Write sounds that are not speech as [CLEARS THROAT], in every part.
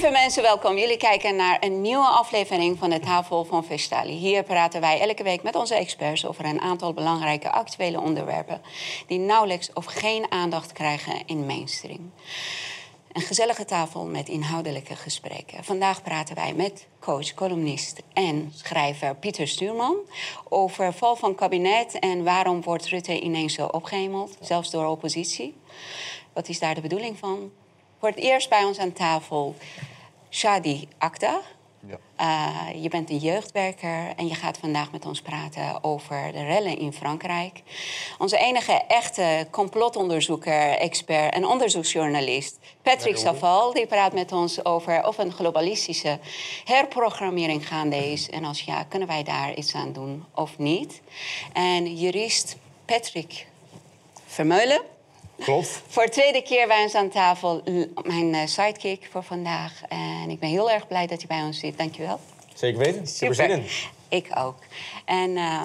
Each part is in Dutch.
Lieve mensen, welkom. Jullie kijken naar een nieuwe aflevering van de Tafel van Vestali. Hier praten wij elke week met onze experts over een aantal belangrijke actuele onderwerpen die nauwelijks of geen aandacht krijgen in mainstream. Een gezellige tafel met inhoudelijke gesprekken. Vandaag praten wij met coach, columnist en schrijver Pieter Stuurman over val van kabinet en waarom wordt Rutte ineens zo opgehemeld, zelfs door oppositie. Wat is daar de bedoeling van? Voor het eerst bij ons aan tafel Shadi Akta. Ja. Uh, je bent een jeugdwerker en je gaat vandaag met ons praten over de rellen in Frankrijk. Onze enige echte complotonderzoeker, expert en onderzoeksjournalist, Patrick Saval, die praat met ons over of een globalistische herprogrammering gaande is. En als ja, kunnen wij daar iets aan doen of niet? En jurist Patrick Vermeulen. Klopt. Voor de tweede keer bij ons aan tafel, mijn uh, sidekick voor vandaag. En ik ben heel erg blij dat je bij ons zit. Dankjewel. Zeker weten. Super zin in. Ik ook. En uh,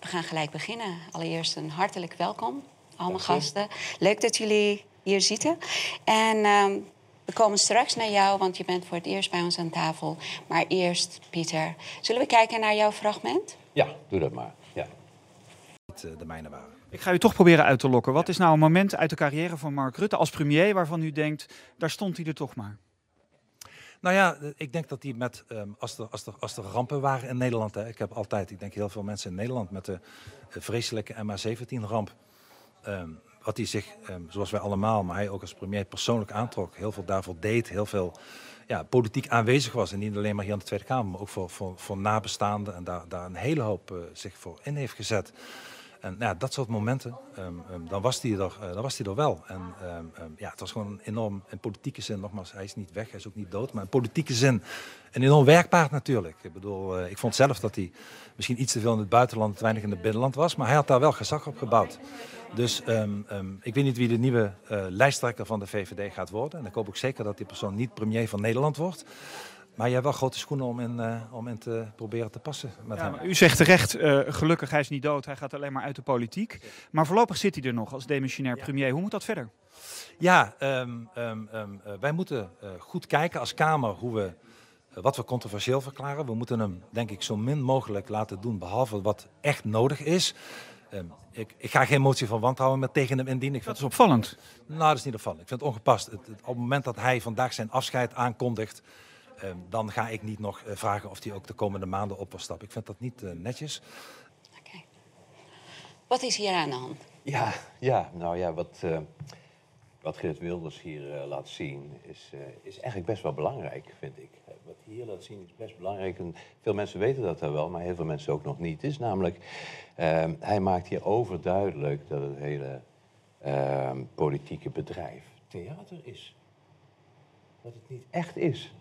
we gaan gelijk beginnen. Allereerst een hartelijk welkom, al mijn gasten. Leuk dat jullie hier zitten. En uh, we komen straks naar jou, want je bent voor het eerst bij ons aan tafel. Maar eerst, Pieter, zullen we kijken naar jouw fragment? Ja, doe dat maar. Ja. De mijne waren. Ik ga u toch proberen uit te lokken. Wat is nou een moment uit de carrière van Mark Rutte als premier waarvan u denkt, daar stond hij er toch maar? Nou ja, ik denk dat hij met, um, als, er, als, er, als er rampen waren in Nederland, hè, ik heb altijd, ik denk heel veel mensen in Nederland met de uh, vreselijke MH17-ramp, um, wat hij zich, um, zoals wij allemaal, maar hij ook als premier persoonlijk aantrok, heel veel daarvoor deed, heel veel ja, politiek aanwezig was. En niet alleen maar hier aan de Tweede Kamer, maar ook voor, voor, voor nabestaanden en daar, daar een hele hoop uh, zich voor in heeft gezet. En nou, dat soort momenten, um, um, dan, was hij er, dan was er wel. En um, ja, het was gewoon enorm, in politieke zin, nogmaals, hij is niet weg, hij is ook niet dood, maar in politieke zin een enorm werkpaard natuurlijk. Ik bedoel, uh, ik vond zelf dat hij misschien iets te veel in het buitenland, te weinig in het binnenland was, maar hij had daar wel gezag op gebouwd. Dus ik weet niet wie de nieuwe uh, lijsttrekker van de VVD gaat worden. En ik hoop ook zeker dat die persoon niet premier van Nederland wordt. Maar je hebt wel grote schoenen om in, uh, om in te proberen te passen met ja, hem. U zegt terecht, uh, gelukkig hij is niet dood, hij gaat alleen maar uit de politiek. Maar voorlopig zit hij er nog als demissionair premier. Hoe moet dat verder? Ja, um, um, um, uh, wij moeten goed kijken als Kamer hoe we, wat we controversieel verklaren. We moeten hem, denk ik, zo min mogelijk laten doen, behalve wat echt nodig is. Ik, ik, ga geen motie van wantrouwen meer tegen hem indienen. Ik vind dat is opvallend. Nou, dat is niet opvallend. Ik vind het ongepast. Het, het, op het moment dat hij vandaag zijn afscheid aankondigt, dan ga ik niet nog uh, vragen of hij ook de komende maanden op wil stappen. Ik vind dat niet uh, netjes. Okay. Wat is hier aan de hand? Ja, ja nou ja, wat, uh, wat Geert Wilders hier laat zien is, is eigenlijk best wel belangrijk, vind ik. Wat hij hier laat zien is best belangrijk. En veel mensen weten dat wel, maar heel veel mensen ook nog niet. Het is namelijk, ehm, hij maakt hier overduidelijk dat het hele ehm, politieke bedrijf theater is. Dat het niet echt is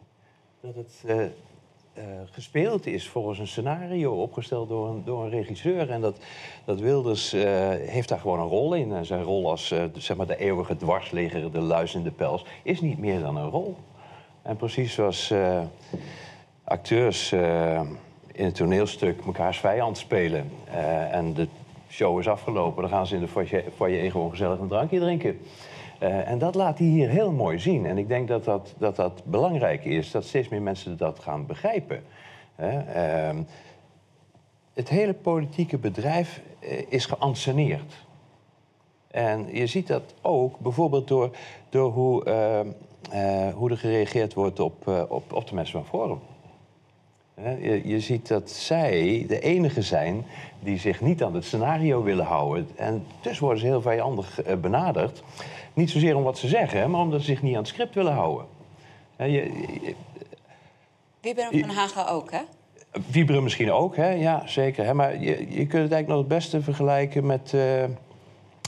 dat het uh, uh, gespeeld is volgens een scenario opgesteld door een, door een regisseur. En dat, dat Wilders uh, heeft daar gewoon een rol in. En zijn rol als zeg maar de eeuwige dwarsligger, de luis in de pels, is niet meer dan een rol. En precies zoals acteurs in het toneelstuk mekaars vijand spelen. en de show is afgelopen, dan gaan ze in de foyer, foyer gewoon gezellig een drankje drinken. Uh, en dat laat hij hier heel mooi zien. En ik denk dat dat, dat dat belangrijk is, dat steeds meer mensen dat gaan begrijpen. Uh, het hele politieke bedrijf eh, is geanceneerd. En je ziet dat ook bijvoorbeeld door, door hoe, uh, hoe er gereageerd wordt op, op, op de mensen van Forum. Je, je, ziet dat zij de enige zijn die zich niet aan het scenario willen houden. En dus worden ze heel vijandig benaderd. Niet zozeer om wat ze zeggen, maar omdat ze zich niet aan het script willen houden. Je, je, Wieberen van Hagen ook, hè? Wieberen misschien ook, hè? ja, zeker. Hè? Maar je, je kunt het eigenlijk nog het beste vergelijken met, uh,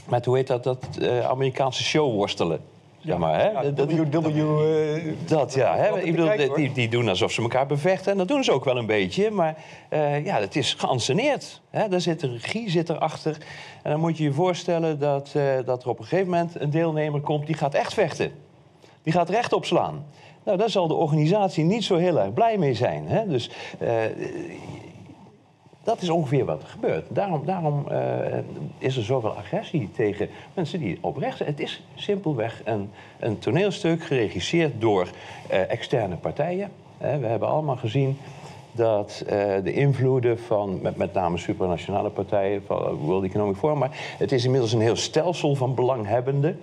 met hoe heet dat, dat uh, Amerikaanse showworstelen. Ja, maar, hè? Ja, dat, WW, uh, dat ja. Hè? Ik bedoel, die, die doen alsof ze elkaar bevechten. En dat doen ze ook wel een beetje. Maar uh, ja, het is geanceneerd. Hè? Daar zit een regie zit erachter. En dan moet je je voorstellen dat, uh, dat er op een gegeven moment een deelnemer komt... die gaat echt vechten. Die gaat recht opslaan. Nou, daar zal de organisatie niet zo heel erg blij mee zijn. Hè? Dus dat is ongeveer wat er gebeurt. Daarom, daarom eh, is er zoveel agressie tegen mensen die oprecht zijn. Het is simpelweg een, een toneelstuk geregisseerd door eh, externe partijen. Hè, we hebben allemaal gezien dat eh, de invloeden van met, met name supranationale partijen, van World Economic Forum, maar het is inmiddels een heel stelsel van belanghebbenden.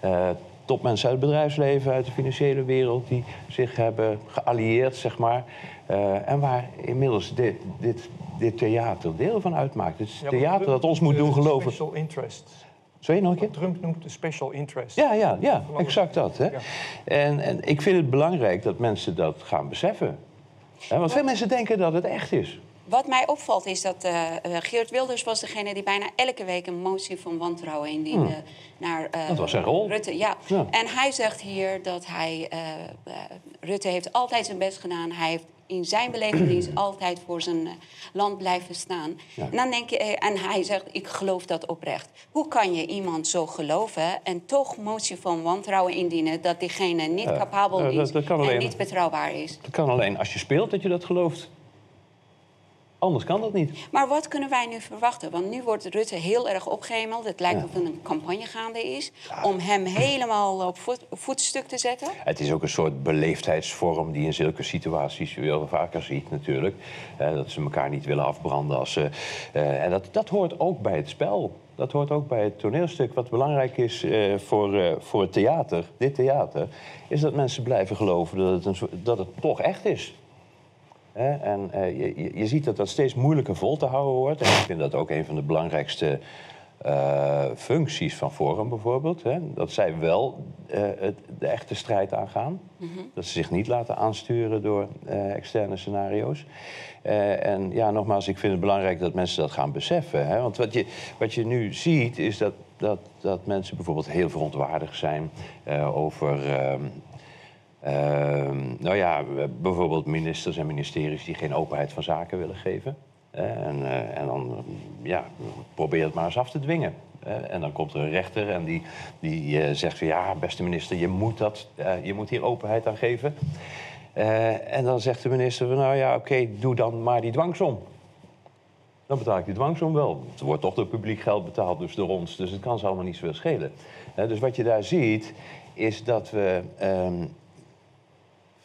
eh, topmensen uit het bedrijfsleven, uit de financiële wereld, die zich hebben geallieerd, zeg maar. Eh, en waar inmiddels dit, dit, dit theater deel van uitmaakt. Het is Ja, theater Trump dat ons moet doen geloven. Special interest. Zou je nog een keer? Trump noemt de special interest. Ja, ja, ja, exact dat. Hè? Ja. En, en ik vind het belangrijk dat mensen dat gaan beseffen. Hè, want veel mensen denken dat het echt is. Wat mij opvalt is dat eh eh, Geert Wilders was degene die bijna elke week een motie van wantrouwen indiende naar eh, Hmm. Dat was zijn rol. Rutte. Ja. Ja. En hij zegt hier dat hij Rutte heeft altijd zijn best gedaan. Hij heeft in zijn belevenis altijd voor zijn eh, land blijven staan. Ja. En, dan denk je, eh, en hij zegt, ik geloof dat oprecht. Hoe kan je iemand zo geloven en toch motie van wantrouwen indienen dat diegene niet capabel dat- is dat en alleen- niet betrouwbaar is? Het kan alleen als je speelt dat je dat gelooft. Anders kan dat niet. Maar wat kunnen wij nu verwachten? Want nu wordt Rutte heel erg opgehemeld. Het lijkt Ja. of er een campagne gaande is om hem helemaal op voet- voetstuk te zetten. Het is ook een soort beleefdheidsvorm die in zulke situaties je wel vaker ziet natuurlijk. Eh, dat ze elkaar niet willen afbranden. Als ze, eh, en dat, dat hoort ook bij het spel. Dat hoort ook bij het toneelstuk. Wat belangrijk is eh, voor, eh, voor het theater, dit theater... is dat mensen blijven geloven dat het, een, dat het toch echt is. Hè, en eh, je, je- ziet dat dat steeds moeilijker vol te houden wordt. En ik vind dat ook een van de belangrijkste eh, functies van Forum bijvoorbeeld. Hè, dat zij wel eh, het, de echte strijd aangaan. Dat ze zich niet laten aansturen door externe scenario's. En ja, nogmaals, ik vind het belangrijk dat mensen dat gaan beseffen. Hè? Want wat je, wat je nu ziet is dat, dat, dat mensen bijvoorbeeld heel verontwaardigd zijn over... ehm, nou ja, bijvoorbeeld ministers en ministeries die geen openheid van zaken willen geven. En, eh, en dan ja, probeer het maar eens af te dwingen. En dan komt er een rechter en die, die eh, zegt van ja, beste minister, je moet, dat, eh, je moet hier openheid aan geven. En dan zegt de minister van nou ja, oké, doe dan maar die dwangsom. Dan betaal ik die dwangsom wel. Het wordt toch door publiek geld betaald, dus door ons. Dus het kan ze allemaal niet zoveel schelen. Dus wat je daar ziet, is dat we ehm,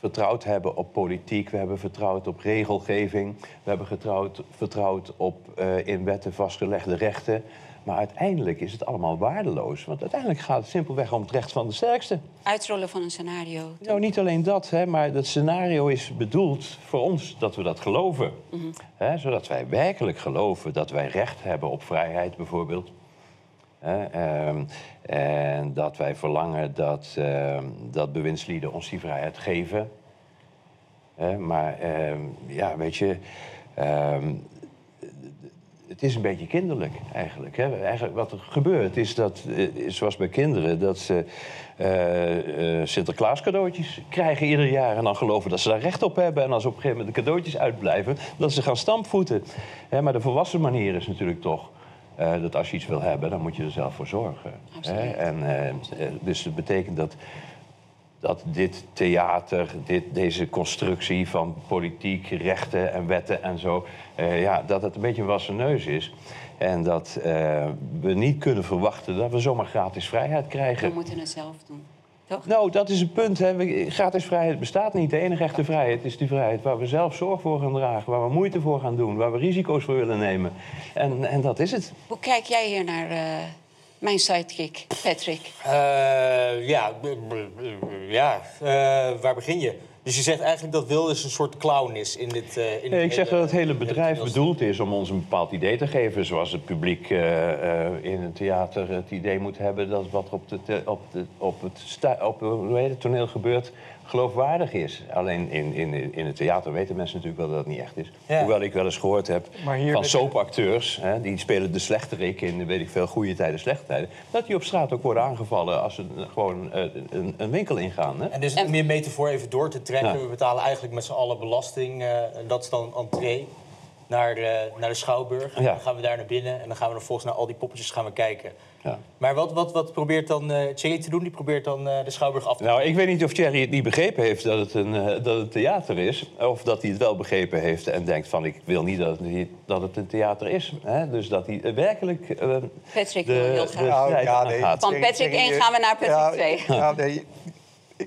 vertrouwd hebben op politiek. We hebben vertrouwd op regelgeving. We hebben getrouwd, vertrouwd op eh, in wetten vastgelegde rechten. Maar uiteindelijk is het allemaal waardeloos. Want uiteindelijk gaat het simpelweg om het recht van de sterkste. Uitrollen van een scenario. Nou, niet alleen dat, hè, maar dat scenario is bedoeld voor ons dat we dat geloven. Hè, zodat wij werkelijk geloven dat wij recht hebben op vrijheid, bijvoorbeeld. Ehm, en dat wij verlangen dat, ehm, dat bewindslieden ons die vrijheid geven. Maar ehm, ja, weet je. het is een beetje kinderlijk eigenlijk. Hè. eigenlijk wat er gebeurt is dat, eh, zoals bij kinderen, dat ze eh, eh, Sinterklaas cadeautjes krijgen ieder jaar. En dan geloven dat ze daar recht op hebben. En als op een gegeven moment de cadeautjes uitblijven, dat ze gaan stampvoeten. Maar de volwassen manier is natuurlijk toch. Eh, dat als je iets wil hebben, dan moet je er zelf voor zorgen. Hè? En, eh, eh, dus dat betekent dat dat dit theater, dit, deze constructie van politiek, rechten en wetten en zo, ja, dat het een beetje een wassen neus is. En dat we niet kunnen verwachten dat we zomaar gratis vrijheid We krijgen. moeten het zelf doen. Toch? Nou, dat is het punt. Hè. Gratis vrijheid bestaat niet. De enige echte vrijheid is die vrijheid waar we zelf zorg voor gaan dragen, waar we moeite voor gaan doen, waar we risico's voor willen nemen. En, en dat is het. Hoe kijk jij hier naar eh, mijn sidekick, Patrick? Eh, ja, ja. eh, waar begin je? Dus je zegt eigenlijk dat Wilders een soort clown is in dit... eh, in Nee, dit ik zeg dat het hele bedrijf bedoeld is om ons een bepaald idee te geven. Zoals het publiek eh, eh, in een theater het idee moet hebben dat wat op, de, op, de, op, het, op hoe heet het, toneel gebeurt geloofwaardig is. Alleen in, in, in het theater weten mensen natuurlijk wel dat dat niet echt is. Ja. Hoewel ik wel eens gehoord heb van soapacteurs, hè, die spelen de slechterik in weet ik veel, goede tijden, slechte tijden, dat die op straat ook worden aangevallen als ze gewoon eh, een, een winkel ingaan. Hè? En dus En- om je metafoor even door te trekken... Ja. we betalen eigenlijk met z'n allen belasting. eh, dat is dan entree. Naar, de, naar de Schouwburg. Ja. Dan gaan we daar naar binnen en dan gaan we vervolgens naar al die poppetjes gaan we kijken. Ja. Maar wat, wat, wat probeert dan eh Thierry te doen? Die probeert dan eh, de Schouwburg af te Nou, ik weet niet of Thierry het niet begrepen heeft dat het een, eh, dat het theater is. Of dat hij het wel begrepen heeft en denkt van ik wil niet dat het, dat het een theater is. Hè? Dus dat hij werkelijk eh, Patrick de, wil heel de graag. Nou, ja, nee. Van Patrick Thierry, 1 gaan we naar ja, Patrick 2. Ja, nee,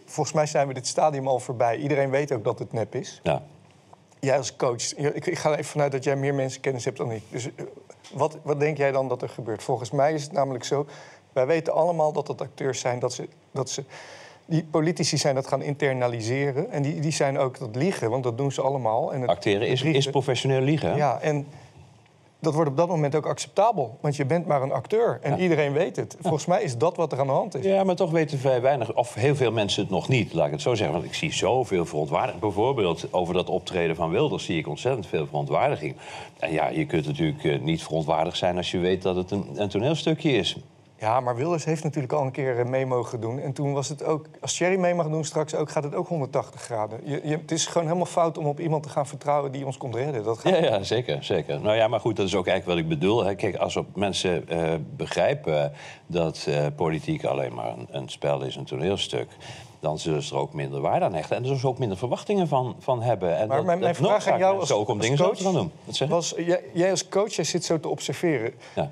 volgens mij zijn we dit stadium al voorbij. Iedereen weet ook dat het nep is. Ja. Jij als coach, ik, ik ga er even vanuit dat jij meer mensenkennis hebt dan ik. Dus eh, wat, wat denk jij dan dat er gebeurt? Volgens mij is het namelijk zo, wij weten allemaal dat het acteurs zijn, dat ze, dat ze die politici zijn dat gaan internaliseren. En die, die zijn ook dat liegen, want dat doen ze allemaal. En het Acteren is, is professioneel liegen. hè? Ja, en dat wordt op dat moment ook acceptabel. Want je bent maar een acteur en iedereen weet het. Volgens mij is dat wat er aan de hand is. Ja, maar toch weten vrij weinig, of heel veel mensen het nog niet, laat ik het zo zeggen. Want ik zie zoveel verontwaardiging. Bijvoorbeeld over dat optreden van Wilders zie ik ontzettend veel verontwaardiging. En ja, je kunt natuurlijk eh, niet verontwaardigd zijn als je weet dat het een, een toneelstukje is. Ja, maar Wilders heeft natuurlijk al een keer mee mogen doen. En toen was het ook, als Thierry mee mag doen straks ook, gaat het ook 180 graden. Je, je, het is gewoon helemaal fout om op iemand te gaan vertrouwen die ons komt redden. Dat gaat Ja, ja, zeker, zeker. Nou ja, maar goed, dat is ook eigenlijk wat ik bedoel. Hè. Kijk, als op mensen eh, begrijpen dat eh, politiek alleen maar een, een spel is, een toneelstuk... dan zullen ze er ook minder waarde aan hechten. En er zullen ze ook minder verwachtingen van, van hebben. En Maar dat, mijn, mijn dat vraag aan jou als, ook om als dingen zo coach te gaan doen. Was... Jij, jij als coach, jij zit zo te observeren. Ja.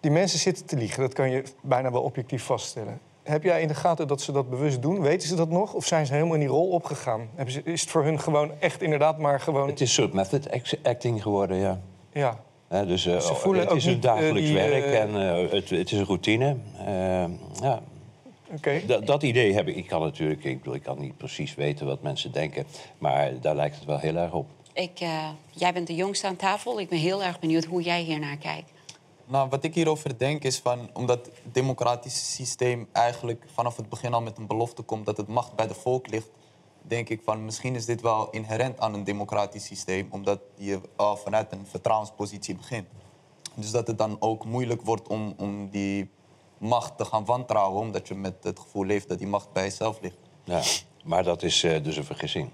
Die mensen zitten te liegen, dat kan je bijna wel objectief vaststellen. Heb jij in de gaten dat ze dat bewust doen? Weten ze dat nog? Of zijn ze helemaal in die rol opgegaan? Ze, is het voor hun gewoon echt inderdaad maar gewoon... Het is een soort method act- acting geworden, ja. Ja, Hè, dus eh, Ze voelen het ook is hun eh, dagelijks die, werk eh, en eh, het, het is een routine. Ja, oké. dat, dat idee heb ik. Ik kan natuurlijk, ik, bedoel, ik kan niet precies weten wat mensen denken, maar daar lijkt het wel heel erg op. Ik, eh, jij bent de jongste aan tafel. Ik ben heel erg benieuwd hoe jij hiernaar kijkt. Nou, wat ik hierover denk is van, omdat het democratische systeem eigenlijk vanaf het begin al met een belofte komt dat het macht bij de volk ligt, denk ik van misschien is dit wel inherent aan een democratisch systeem, omdat je al vanuit een vertrouwenspositie begint. Dus dat het dan ook moeilijk wordt om, om die macht te gaan wantrouwen, omdat je met het gevoel leeft dat die macht bij jezelf ligt. Ja, maar dat is eh, dus een vergissing.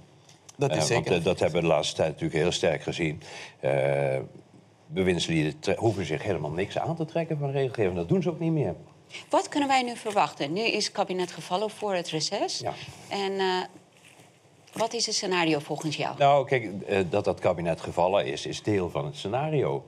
Dat is Eh, zeker. Want, eh, dat hebben we de laatste tijd natuurlijk heel sterk gezien. Bewindslieden hoeven zich helemaal niks aan te trekken van regelgeving. Dat doen ze ook niet meer. Wat kunnen wij nu verwachten? Nu is het kabinet gevallen voor het reces. Ja. En eh, wat is het scenario volgens jou? Nou, kijk, eh, dat dat kabinet gevallen is, is deel van het scenario.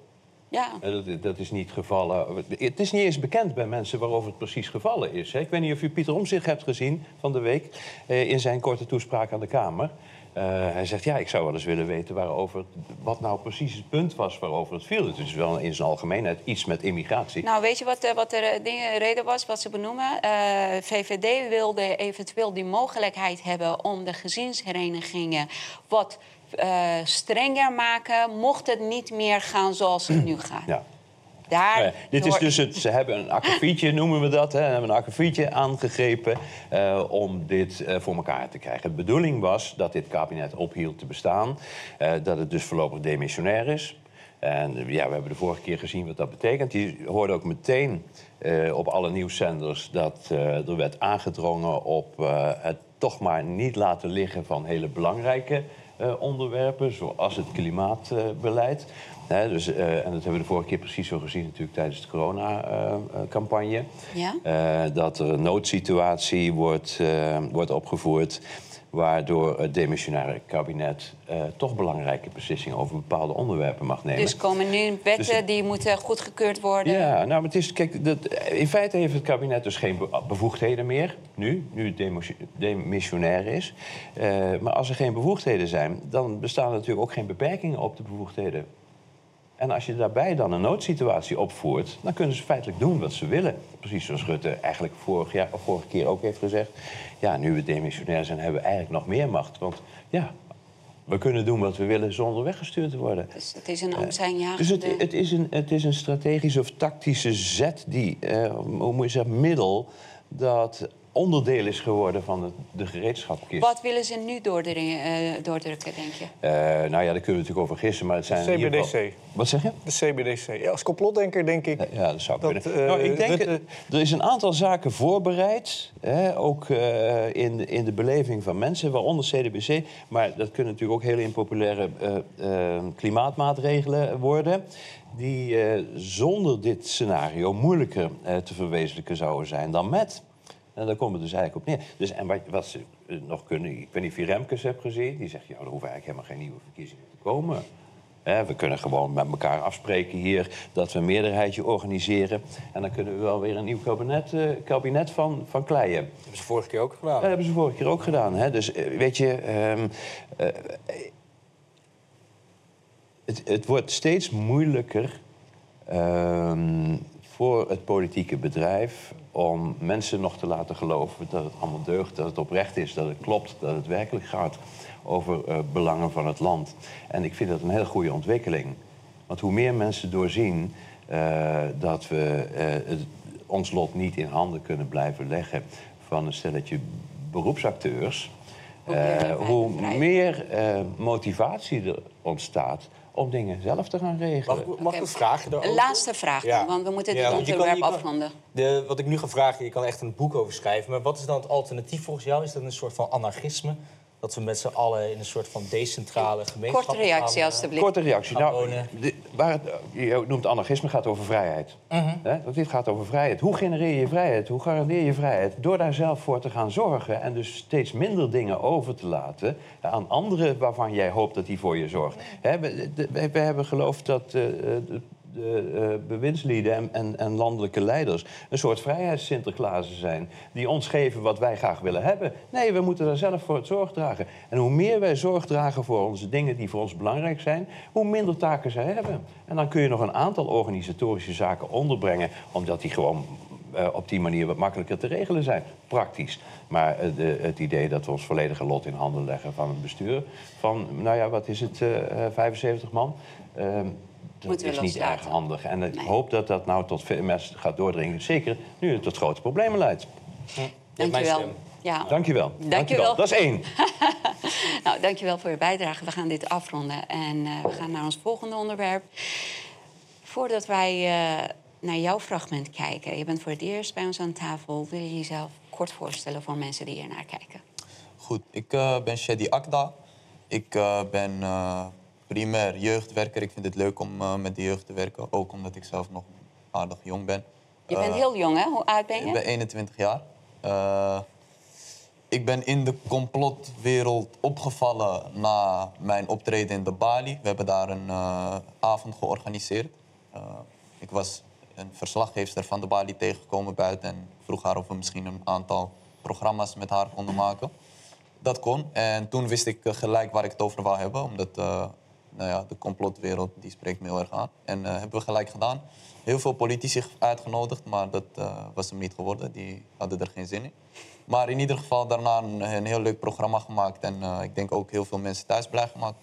Ja. Eh, Dat, dat is niet gevallen. Het is niet eens bekend bij mensen waarover het precies gevallen is. hè. Ik weet niet of u Pieter Omtzigt hebt gezien van de week eh, in zijn korte toespraak aan de Kamer. Eh, hij zegt, ja, ik zou wel eens willen weten waarover, wat nou precies het punt was waarover het viel. Het is wel in zijn algemeenheid iets met immigratie. Nou, weet je wat, eh, wat de eh, dingen- reden was, wat ze benoemen? VVD wilde eventueel die mogelijkheid hebben om de gezinsherenigingen wat eh, strenger maken, mocht het niet meer gaan zoals het nu gaat. Ja. Daar Nou dit is dus het, ze hebben een akkefietje, [LAUGHS] noemen we dat. Hè, hebben een akkefietje aangegrepen eh, om dit eh, voor elkaar te krijgen. De bedoeling was dat dit kabinet ophield te bestaan. eh, dat het dus voorlopig demissionair is. En ja, we hebben de vorige keer gezien wat dat betekent. Die hoorde ook meteen op alle nieuwszenders dat er werd aangedrongen op het toch maar niet laten liggen van hele belangrijke onderwerpen, zoals het klimaatbeleid. Dus, eh, en dat hebben we de vorige keer precies zo gezien natuurlijk tijdens de corona-campagne. Ja? Eh, dat er een noodsituatie wordt, eh, wordt opgevoerd... waardoor het demissionaire kabinet toch belangrijke beslissingen... over bepaalde onderwerpen mag nemen. Dus komen nu wetten Dus- die moeten goedgekeurd worden. Ja, nou, maar het is, kijk, dat, in feite heeft het kabinet dus geen be- bevoegdheden meer, nu, nu het demissionair is. Maar als er geen bevoegdheden zijn, dan bestaan er natuurlijk ook geen beperkingen op de bevoegdheden. En als je daarbij dan een noodsituatie opvoert, dan kunnen ze feitelijk doen wat ze willen. Precies zoals Rutte eigenlijk vorig jaar, of vorige keer ook heeft gezegd. Ja, nu we demissionair zijn, hebben we eigenlijk nog meer macht. Want ja, we kunnen doen wat we willen zonder weggestuurd te worden. Dus het is een angstaanjagende... Dus het, het, is een, het is een strategische of tactische zet, die, eh, hoe moet je zeggen, middel... dat onderdeel is geworden van de, de gereedschapkist. Wat willen ze nu doordringen, eh, doordrukken, denk je? Eh, nou ja, daar kunnen we natuurlijk over gissen, maar het zijn... geval- CBDC. Wat zeg je? De CBDC. Ja, als complotdenker denk ik... Ja, dat zou Dat, kunnen. eh, nou, ik denk, Rutte- er is een aantal zaken voorbereid, hè, ook eh, in, de- in de beleving van mensen, waaronder CDBC. Maar dat kunnen natuurlijk ook hele impopulaire klimaatmaatregelen worden, die eh, zonder dit scenario moeilijker eh, te verwezenlijken zouden zijn dan met. En daar komen we dus eigenlijk op neer. Dus, en wat, wat ze eh, nog kunnen, ik weet niet of je Remkes hebt gezien, die zegt, ja, er hoeven eigenlijk helemaal geen nieuwe verkiezingen te komen. We kunnen gewoon met elkaar afspreken hier dat we een meerderheidje organiseren. En dan kunnen we wel weer een nieuw kabinet, eh, kabinet van, van kleien. Dat hebben ze vorige keer ook gedaan. Dat hebben ze vorige keer ook gedaan. Hè? Dus eh, weet je, ehm, eh, het, het wordt steeds moeilijker ehm, voor het politieke bedrijf om mensen nog te laten geloven dat het allemaal deugt, dat het oprecht is, dat het klopt, dat het werkelijk gaat over eh, belangen van het land. En ik vind dat een hele goede ontwikkeling. Want hoe meer mensen doorzien eh, dat we eh, het- ons lot niet in handen kunnen blijven leggen van een stelletje beroepsacteurs, Hoe meer motivatie er ontstaat om dingen zelf te gaan regelen. Mag, ik- mag ik een vraagje daarover? Een laatste vraag dan, want we moeten dit onderwerp afronden. De, wat ik nu ga vragen, je kan echt een boek over schrijven. Maar wat is dan het alternatief volgens jou? Is dat een soort van anarchisme? Dat we met z'n allen in een soort van decentrale gemeenschap Korte reactie, gaan, eh, alstublieft. Korte reactie. Nou, de- waar het, je noemt anarchisme, gaat over vrijheid. Hè? Want dit gaat over vrijheid. Hoe genereer je vrijheid? Hoe garandeer je vrijheid? Door daar zelf voor te gaan zorgen en dus steeds minder dingen over te laten aan anderen waarvan jij hoopt dat die voor je zorgt. Hè, we, de- we- we hebben geloofd dat eh, de, de eh, bewindslieden en, en, landelijke leiders een soort vrijheids-Sinterklaasen zijn. Die ons geven wat wij graag willen hebben. Nee, we moeten daar zelf voor het zorg dragen. En hoe meer wij zorg dragen voor onze dingen die voor ons belangrijk zijn, hoe minder taken zij hebben. En dan kun je nog een aantal organisatorische zaken onderbrengen, omdat die gewoon eh, op die manier wat makkelijker te regelen zijn. Praktisch. Maar eh, de, het idee dat we ons volledige lot in handen leggen van het bestuur van, nou ja, wat is het, eh, eh, 75 man? Dat is niet erg handig. En ik Nee. hoop dat dat nou tot veel mensen gaat doordringen. Zeker nu het tot grote problemen leidt. mijn Dankjewel. Ja. Dankjewel. Dankjewel. Dat is één. [LAUGHS] Nou, dankjewel voor je bijdrage. We gaan dit afronden en eh, we gaan naar ons volgende onderwerp. Voordat wij eh, naar jouw fragment kijken, je bent voor het eerst bij ons aan tafel. Wil je jezelf kort voorstellen voor mensen die hier naar kijken? Goed, ik eh, ben Shadi Akda. Ik eh, ben eh, primair jeugdwerker. Ik vind het leuk om eh, met de jeugd te werken. Ook omdat ik zelf nog aardig jong ben. Je bent Eh, heel jong, hè? Hoe oud ben je? Ik ben 21 jaar. Eh, ik ben in de complotwereld opgevallen na mijn optreden in de Bali. We hebben daar een avond georganiseerd. Ik was een verslaggever van de Bali tegengekomen buiten en vroeg haar of we misschien een aantal programma's met haar konden maken. Dat kon. En toen wist ik gelijk waar ik het over wou hebben, omdat nou ja, de complotwereld die spreekt me heel erg aan. En eh hebben we gelijk gedaan. Heel veel politici uitgenodigd, maar dat eh, was hem niet geworden. Die hadden er geen zin in. Maar in ieder geval daarna een, een heel leuk programma gemaakt. En eh, ik denk ook heel veel mensen thuis blij gemaakt.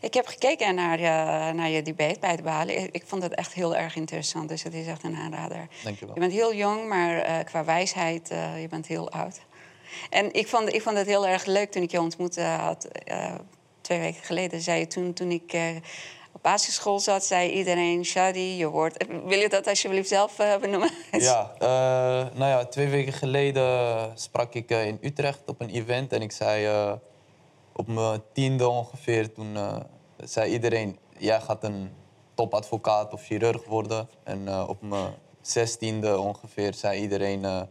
Ik heb gekeken naar je, naar je debate bij de Bali. Ik- Ik vond het echt heel erg interessant, dus het is echt een aanrader. Dankjewel. Je bent heel jong, maar qua wijsheid, je bent heel oud. En ik vond, ik vond het heel erg leuk toen ik je ontmoette had, twee weken geleden. Zei je toen, toen ik eh, op basisschool zat, zei iedereen, Shadi, je hoort... Wil je dat alsjeblieft zelf eh, benoemen? [LAUGHS] Ja, eh, nou ja, twee weken geleden sprak ik eh, in Utrecht op een event. En ik zei eh, op mijn tiende ongeveer, toen eh, zei iedereen... jij gaat een topadvocaat of chirurg worden. En eh, op mijn zestiende ongeveer zei iedereen...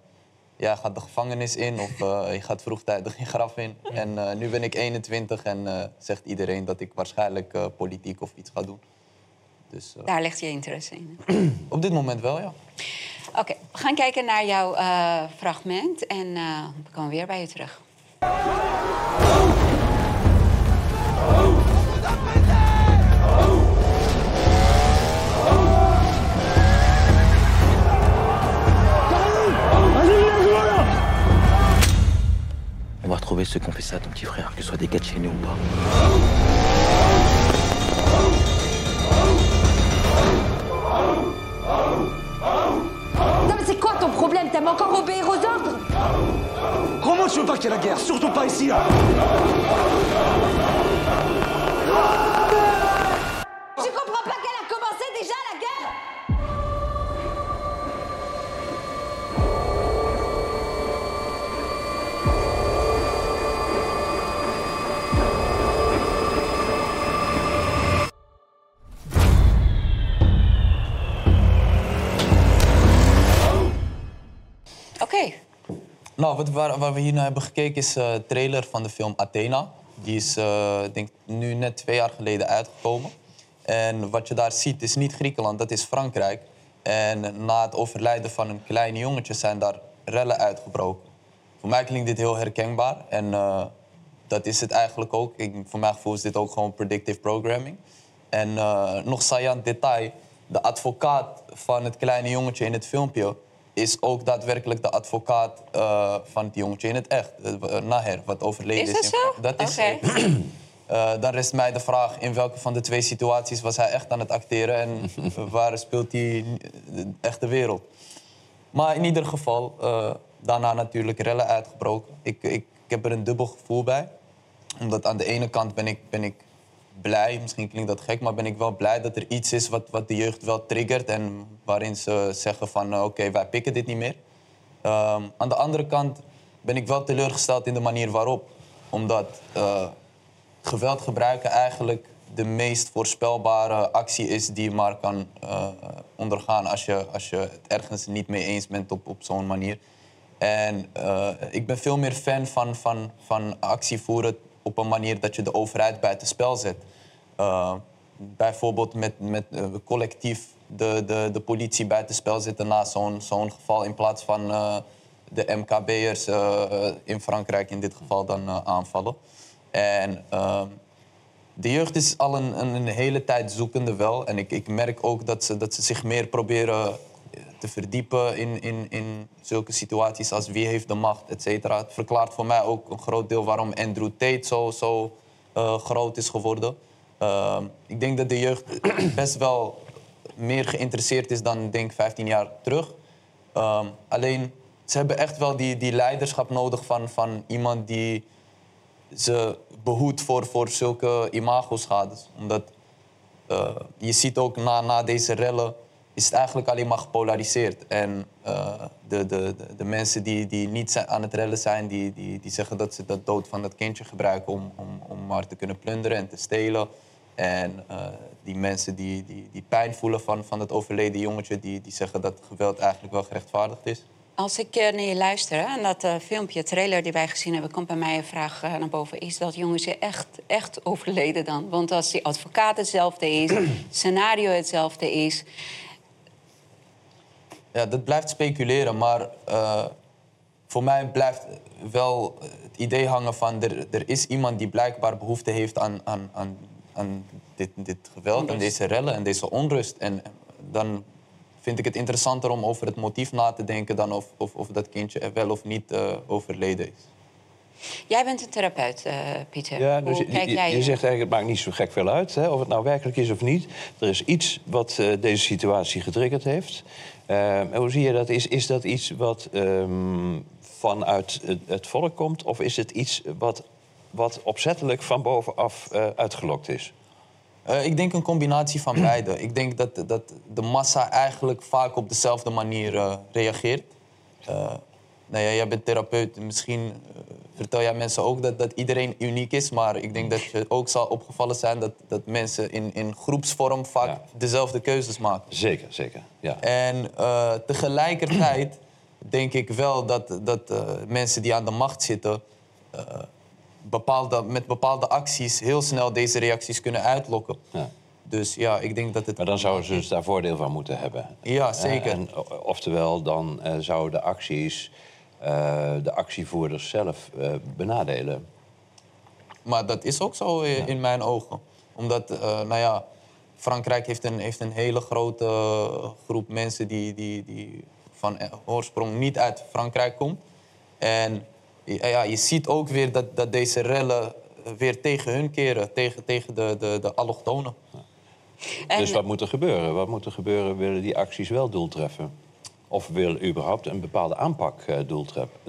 jij gaat de gevangenis in of eh, je gaat vroegtijdig je graf in. En eh, nu ben ik 21 en eh, zegt iedereen dat ik waarschijnlijk politiek of iets ga doen. Dus Daar ligt je interesse in. [CLEARS THROAT] op dit moment wel, ja. Oké, we gaan kijken naar jouw fragment en we komen weer bij je terug. Retrouver ceux qui ont fait ça à ton petit frère, que ce soit des gars de chez nous ou pas. Non mais c'est quoi ton problème? T'aimes encore obéir aux ordres? Comment tu veux pas qu'il y ait la guerre Surtout pas ici, là Nou, wat, waar, we hier naar hebben gekeken is de trailer van de film Athena. Die is eh, denk nu net twee jaar geleden uitgekomen. En wat je daar ziet is niet Griekenland, dat is Frankrijk. En na het overlijden van een klein jongetje zijn daar rellen uitgebroken. Voor mij klinkt dit heel herkenbaar. En eh, dat is het eigenlijk ook. Ik, voor mijn gevoel is dit ook gewoon predictive programming. En eh, nog saillant detail. De advocaat van het kleine jongetje in het filmpje... is ook daadwerkelijk de advocaat eh, van het jongetje in het echt. eh, Naher, wat overleden is is. dat zo? Dat is [CLEARS THROAT] dan rest mij de vraag in welke van de twee situaties was hij echt aan het acteren en [LAUGHS] waar speelt hij de echte wereld. Maar in ieder geval, daarna natuurlijk rellen uitgebroken. Ik, ik, ik heb er een dubbel gevoel bij. Omdat aan de ene kant ben ik, ben ik blij, misschien klinkt dat gek, maar ben ik wel blij dat er iets is wat, wat de jeugd wel triggert en waarin ze zeggen van eh, oké, wij pikken dit niet meer. Ehm, aan de andere kant ben ik wel teleurgesteld in de manier waarop. Omdat eh, geweld gebruiken eigenlijk de meest voorspelbare actie is die je maar kan eh, ondergaan als je, als je het ergens niet mee eens bent op, op zo'n manier. En ik ben veel meer fan van, van, van actie voeren op een manier dat je de overheid buiten spel zet. Eh, bijvoorbeeld met, met eh, collectief de, de, de politie buiten spel zetten na zo'n zo'n geval in plaats van eh, de MKB'ers in Frankrijk in dit geval dan aanvallen. En ehm, de jeugd is al een, een, hele tijd zoekende wel. En ik, ik merk ook dat ze, dat ze zich meer proberen te verdiepen in, in, in zulke situaties als wie heeft de macht, et cetera. Het verklaart voor mij ook een groot deel waarom Andrew Tate zo, zo eh, groot is geworden. Ehm, ik denk dat de jeugd [CLEARS THROAT] best wel meer geïnteresseerd is dan denk 15 jaar terug. Ehm, alleen, ze hebben echt wel die, die leiderschap nodig van, van iemand die ze behoedt voor, voor zulke imagoschades. Omdat eh, je ziet ook na, na deze rellen is het eigenlijk alleen maar gepolariseerd. En eh, de, de, de, mensen die, die niet aan het rellen zijn, die, die, die zeggen dat ze de dood van dat kindje gebruiken om, om, om maar te kunnen plunderen en te stelen. En eh, die mensen die, die, die pijn voelen van, van het overleden jongetje, die, die zeggen dat geweld eigenlijk wel gerechtvaardigd is. Als ik eh, naar je luister en dat filmpje, trailer die wij gezien hebben, komt bij mij een vraag naar boven. Is dat jongetje echt, echt overleden dan? Want als die advocaat hetzelfde is, [CLEARS THROAT] scenario hetzelfde is. Ja, dat blijft speculeren, maar eh, voor mij blijft wel het idee hangen van er, er is iemand die blijkbaar behoefte heeft aan, aan, aan, aan dit, dit geweld en deze rellen en deze onrust. En dan vind ik het interessanter om over het motief na te denken dan of, of, of dat kindje er wel of niet eh, overleden is. Jij bent een therapeut, eh, Pieter. Ja, dus Hoe je, kijk je- jij je hier? zegt eigenlijk, het maakt niet zo gek veel uit hè, of het nou werkelijk is of niet. Er is iets wat eh, deze situatie getriggerd heeft. Eh, en hoe zie je dat? Is, is dat iets wat ehm, vanuit het, het volk komt? Of is het iets wat, wat opzettelijk van bovenaf eh, uitgelokt is? Eh, ik denk een combinatie van [CLEARS THROAT] beide. Ik denk dat, dat de massa eigenlijk vaak op dezelfde manier eh, reageert. Nou ja, jij bent therapeut. Misschien eh, vertel jij mensen ook dat, dat iedereen uniek is. Maar ik denk dat je ook zal opgevallen zijn dat, dat mensen in, in groepsvorm vaak Ja. dezelfde keuzes maken. Zeker, zeker. Ja. En eh, tegelijkertijd denk ik wel dat, dat eh, mensen die aan de macht zitten... bepaalde, met bepaalde acties heel snel deze reacties kunnen uitlokken. Ja. Dus ja, ik denk dat het... Maar dan zouden ze dus daar voordeel van moeten hebben. Ja, zeker. En, oftewel, dan zouden de acties de actievoerders zelf eh, benadelen. Maar dat is ook zo in, in mijn ogen. Omdat, eh, nou ja, Frankrijk heeft een, heeft een hele grote groep mensen die, die, die van eh, oorsprong niet uit Frankrijk komt. En ja, je ziet ook weer dat, dat deze rellen weer tegen hun keren, tegen, tegen de, de, de allochtonen. En- Dus wat moet er gebeuren? Wat moet er gebeuren? Willen die acties wel doel treffen? Of wil überhaupt een bepaalde aanpak eh, doel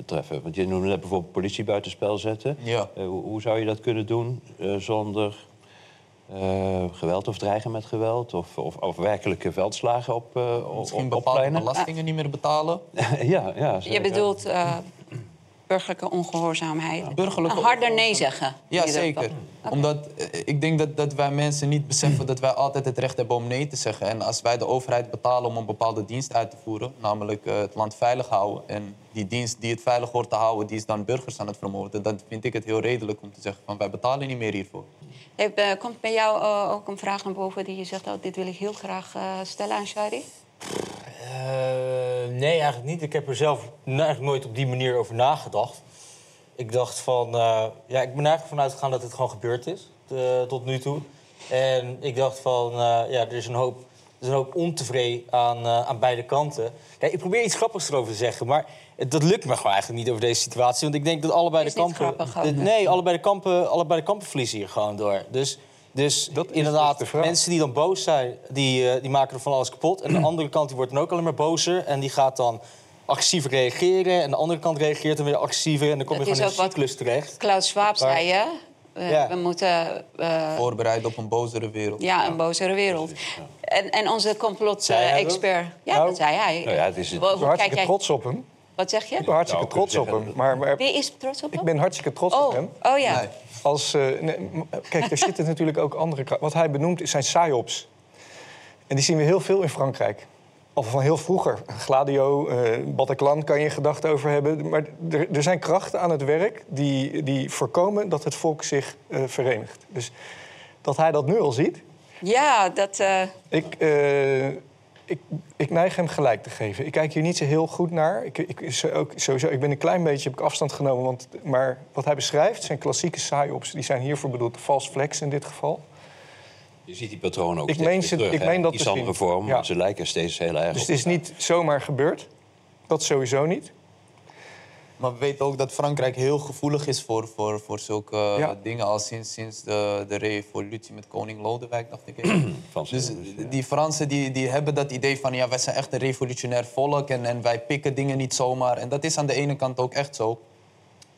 treffen? Want je noemde net bijvoorbeeld politie buitenspel zetten. Ja. Eh, hoe, hoe zou je dat kunnen doen eh, zonder eh, geweld of dreigen met geweld? Of, of, of werkelijke veldslagen op, eh op, Misschien op bepaalde pleinen? belastingen niet meer betalen. [LAUGHS] ja, ja, Je zeker. bedoelt eh, burgerlijke ongehoorzaamheid. Burgerlijke Een harder nee zeggen. Ja, zeker. Omdat eh, ik denk dat, dat wij mensen niet beseffen dat wij altijd het recht hebben om nee te zeggen. En als wij de overheid betalen om een bepaalde dienst uit te voeren, namelijk eh, het land veilig houden, en die dienst die het veilig hoort te houden, die is dan burgers aan het vermoorden, dan vind ik het heel redelijk om te zeggen van wij betalen niet meer hiervoor. Eh, komt bij jou ook een vraag naar boven die je zegt... Oh, dit wil ik heel graag stellen aan Shari? Eh, nee, eigenlijk niet. Ik heb er zelf eigenlijk nooit op die manier over nagedacht. Ik dacht van... eh, ja, ik ben eigenlijk vanuit gegaan dat het gewoon gebeurd is. eh, tot nu toe. En ik dacht van... ja, er is een hoop, er is een hoop ontevreden aan, aan beide kanten. Kijk, ik probeer iets grappigs erover te zeggen, maar... Dat lukt me gewoon eigenlijk niet over deze situatie. Want ik denk dat allebei Is de kampen. grappig ook. de- nee, allebei de kampen, allebei de kampen verliezen hier gewoon door. Dus, dus Dat inderdaad, dus mensen die dan boos zijn, die, eh, die maken er van alles kapot. En de andere kant die wordt dan ook alleen maar bozer. En die gaat dan agressiever reageren. En de andere kant reageert dan weer agressiever. En dan kom je Dat gewoon in een cyclus terecht. Klaus Schwab Maar- zei je... Ja. We moeten... eh, Voorbereid op een bozere wereld. ja, een bozere wereld. En, en onze complot-expert... Ja, Nou, dat zei hij. Nou ja, het is het- Hoe- Ik ben hoe kijk hartstikke jij- trots op hem. Wat zeg je? Ik ben hartstikke Nou, trots op hem. Maar, maar Wie is trots op ik hem? ben hartstikke trots op Oh, hem. oh ja. Nee. Als, nee, m- kijk, er zitten [LAUGHS] natuurlijk ook andere... Wat hij benoemt zijn psyops. En die zien we heel veel in Frankrijk. Al van heel vroeger. Gladio, eh Bataclan kan je gedachten over hebben. Maar er, zijn krachten aan het werk die, die voorkomen dat het volk zich verenigt. Dus dat hij dat nu al ziet... Ja, dat... Ik, ik, ik neig hem gelijk te geven. Ik kijk hier niet zo heel goed naar. Ik, ik, ook, sowieso, ik ben een klein beetje heb ik afstand genomen. Want, maar wat hij beschrijft zijn klassieke psyops. Die zijn hiervoor bedoeld. False flex in dit geval. Je ziet die patronen ook Ik steeds meen ze- terug. ik meen dat Iets andere vorm, Ja. ze lijken steeds heel erg Dus op het is niet zomaar gebeurd. Dat sowieso niet. Maar we weten ook dat Frankrijk heel gevoelig is voor, voor, voor zulke eh, Ja. dingen al sinds, sinds de, de revolutie met koning Lodewijk, dacht ik [CLEARS THROAT] even. Dus ja. die Fransen die, die hebben dat idee van ja, wij zijn echt een revolutionair volk en, en wij pikken dingen niet zomaar. En dat is aan de ene kant ook echt zo.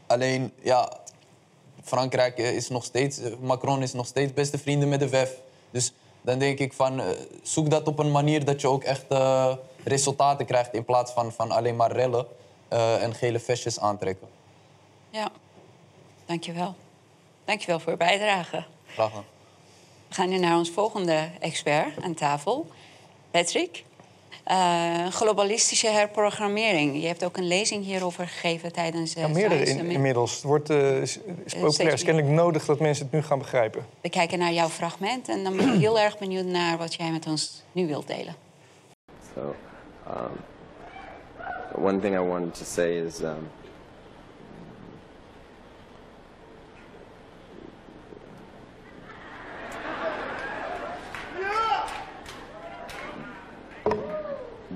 Alleen, ja, Frankrijk eh, is nog steeds, eh, Macron is nog steeds beste vrienden met de WEF. Dus dan denk ik van, zoek dat op een manier dat je ook echt eh, resultaten krijgt in plaats van, van alleen maar rellen eh, en gele vestjes aantrekken. ja, dankjewel. Dankjewel voor je bijdrage. Graag gedaan. We gaan nu naar ons volgende expert aan tafel. Patrick. Eh, globalistische herprogrammering. Je hebt ook een lezing hierover gegeven tijdens... eh, Ja, meerdere in- inmiddels. Het wordt, eh, is, is populair. Het is kennelijk nodig dat mensen het nu gaan begrijpen. We kijken naar jouw fragment en dan ben ik heel erg benieuwd naar wat jij met ons nu wilt delen. So, um, one thing I wanted to say is um,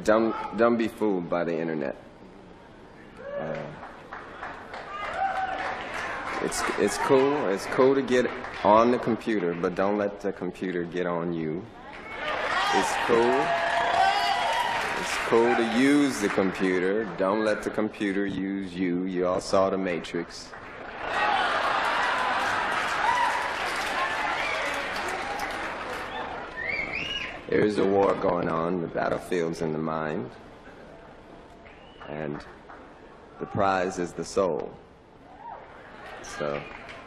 don't don't be fooled by the internet. Uh, it's it's cool. It's cool to get on the computer, but don't let the computer get on you. It's cool. Cool to use the computer. Don't let the computer use you. You all saw the Matrix. There is a war going on. The battlefield's in the mind. And the prize is the soul. So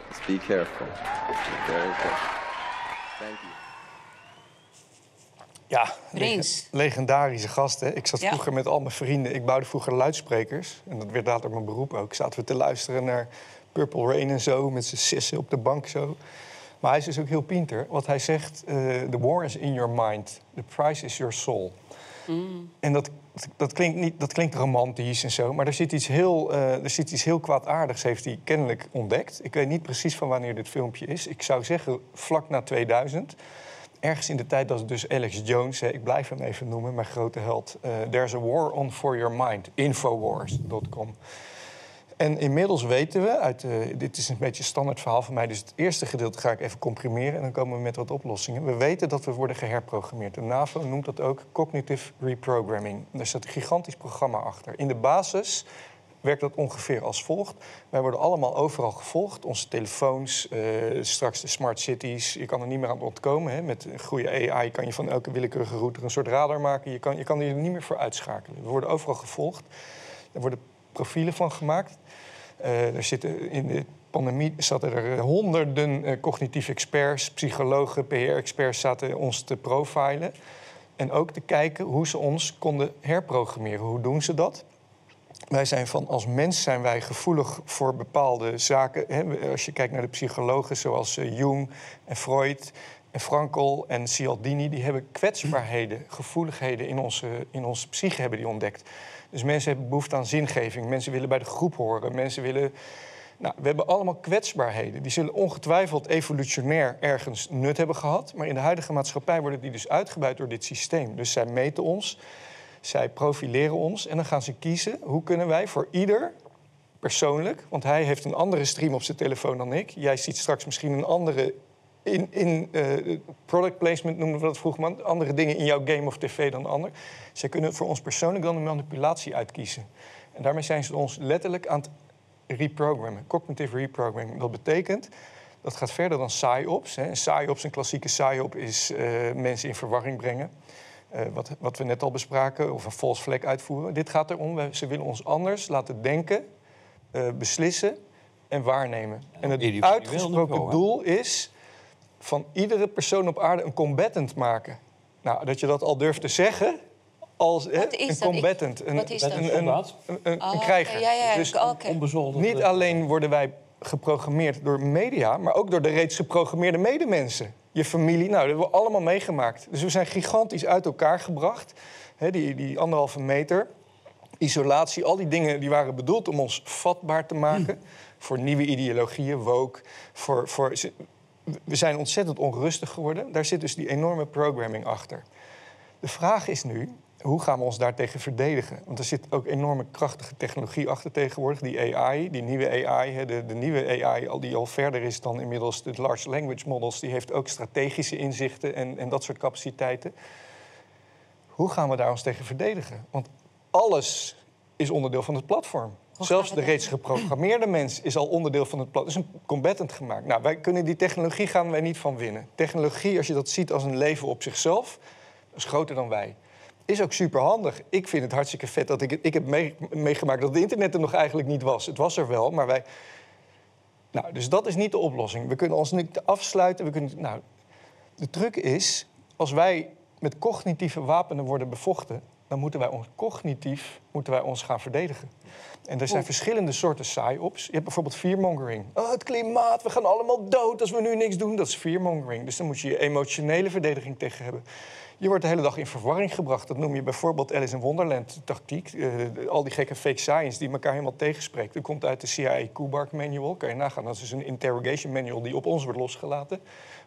just be careful. Very careful. Thank you. Ja, leg- legendarische gasten. Ik zat Ja. vroeger met al mijn vrienden. Ik bouwde vroeger luidsprekers. En dat werd later mijn beroep ook. Zaten we te luisteren naar Purple Rain en zo. Met z'n sissen op de bank zo. Maar hij is dus ook heel pinter. Wat hij zegt, eh, the war is in your mind. The price is your soul. En dat, dat, klinkt niet, dat klinkt romantisch en zo. Maar er zit, iets heel, eh, er zit iets heel kwaadaardigs, heeft hij kennelijk ontdekt. Ik weet niet precies van wanneer dit filmpje is. Ik zou zeggen vlak na 2000 ergens in de tijd dat dus Alex Jones, hè, ik blijf hem even noemen, mijn grote held. eh, There's a war on for your mind, infowars.com. En inmiddels weten we, uit, eh, dit is een beetje een standaard verhaal van mij, dus het eerste gedeelte ga ik even comprimeren en dan komen we met wat oplossingen. We weten dat we worden geherprogrammeerd. De NAVO noemt dat ook cognitive reprogramming. Daar staat een gigantisch programma achter. In de basis werkt dat ongeveer als volgt. Wij worden allemaal overal gevolgd. Onze telefoons, eh, straks de smart cities. Je kan er niet meer aan ontkomen. Hè. Met goede AI kan je van elke willekeurige route een soort radar maken. Je kan, je kan er niet meer voor uitschakelen. We worden overal gevolgd. Er worden profielen van gemaakt. Eh, er zitten in de pandemie zaten er honderden eh, cognitieve experts, psychologen, PR-experts zaten ons te profilen. En ook te kijken hoe ze ons konden herprogrammeren. Hoe doen ze dat? Wij zijn van als mens zijn wij gevoelig voor bepaalde zaken. Hè, als je kijkt naar de psychologen zoals eh, Jung en Freud en Frankel en Cialdini, die hebben kwetsbaarheden, gevoeligheden in onze, in onze psyche hebben die ontdekt. Dus mensen hebben behoefte aan zingeving, mensen willen bij de groep horen, mensen willen. Nou, we hebben allemaal kwetsbaarheden. Die zullen ongetwijfeld evolutionair ergens nut hebben gehad. Maar in de huidige maatschappij worden die dus uitgebuit door dit systeem. Dus zij meten ons, zij profileren ons en dan gaan ze kiezen hoe kunnen wij voor ieder persoonlijk, want hij heeft een andere stream op zijn telefoon dan ik. Jij ziet straks misschien een andere in, in eh, product placement noemen we dat vroeger, maar andere dingen in jouw game of tv dan de ander. Zij kunnen voor ons persoonlijk dan een manipulatie uitkiezen. En daarmee zijn ze ons letterlijk aan het reprogrammen, cognitive reprogramming. Dat betekent, dat gaat verder dan psyops. Hè. Een psyops, een klassieke psyop, is eh, mensen in verwarring brengen. Uh, wat, wat we net al bespraken, of een false flag uitvoeren. Dit gaat erom, we, ze willen ons anders laten denken, uh, beslissen en waarnemen. En, en het uitgesproken doel is van iedere persoon op aarde een combatant maken. Nou, dat je dat al durft te zeggen als hè, een combatant. Een, Wat is dat? Een, een, een, een Oh, krijger. ja, ja, dus. Onbezoldigd. niet alleen worden wij geprogrammeerd door media, maar ook door de reeds geprogrammeerde medemensen. Je familie, nou, dat hebben we allemaal meegemaakt. Dus we zijn gigantisch uit elkaar gebracht. Die, die anderhalve meter, isolatie, al die dingen die waren bedoeld om ons vatbaar te maken voor nieuwe ideologieën, woke, voor, voor, we zijn ontzettend onrustig geworden. Daar zit dus die enorme programming achter. De vraag is nu, hoe gaan we ons daartegen verdedigen? Want er zit ook enorme krachtige technologie achter tegenwoordig. Die AI, die nieuwe AI, hè, de, de nieuwe AI al die al verder is dan inmiddels de large language models... die heeft ook strategische inzichten en, en dat soort capaciteiten. Hoe gaan we daar ons tegen verdedigen? Want alles is onderdeel van het platform. Zelfs de reeds geprogrammeerde mens is al onderdeel van het platform. is een combatant gemaakt. Nou, wij kunnen die technologie gaan wij niet van winnen. Technologie, als je dat ziet als een leven op zichzelf, is groter dan wij. Is ook super handig. Ik vind het hartstikke vet dat ik het. Ik heb mee- meegemaakt dat het internet er nog eigenlijk niet was. Het was er wel, maar wij. Nou, dus dat is niet de oplossing. We kunnen ons niet afsluiten. We kunnen, nou, de truc is, als wij met cognitieve wapenen worden bevochten, dan moeten wij ons cognitief moeten wij ons gaan verdedigen. En er zijn verschillende soorten psyops. Je hebt bijvoorbeeld fearmongering. Oh, het klimaat, we gaan allemaal dood als we nu niks doen. Dat is fearmongering. Dus dan moet je je emotionele verdediging tegen hebben. Je wordt de hele dag in verwarring gebracht. Dat noem je bijvoorbeeld Alice in Wonderland tactiek. Eh, al die gekke fake science die elkaar helemaal tegenspreekt. Dat komt uit de CIA Kubark Manual. Kan je nagaan. Dat is dus een interrogation manual die op ons wordt losgelaten.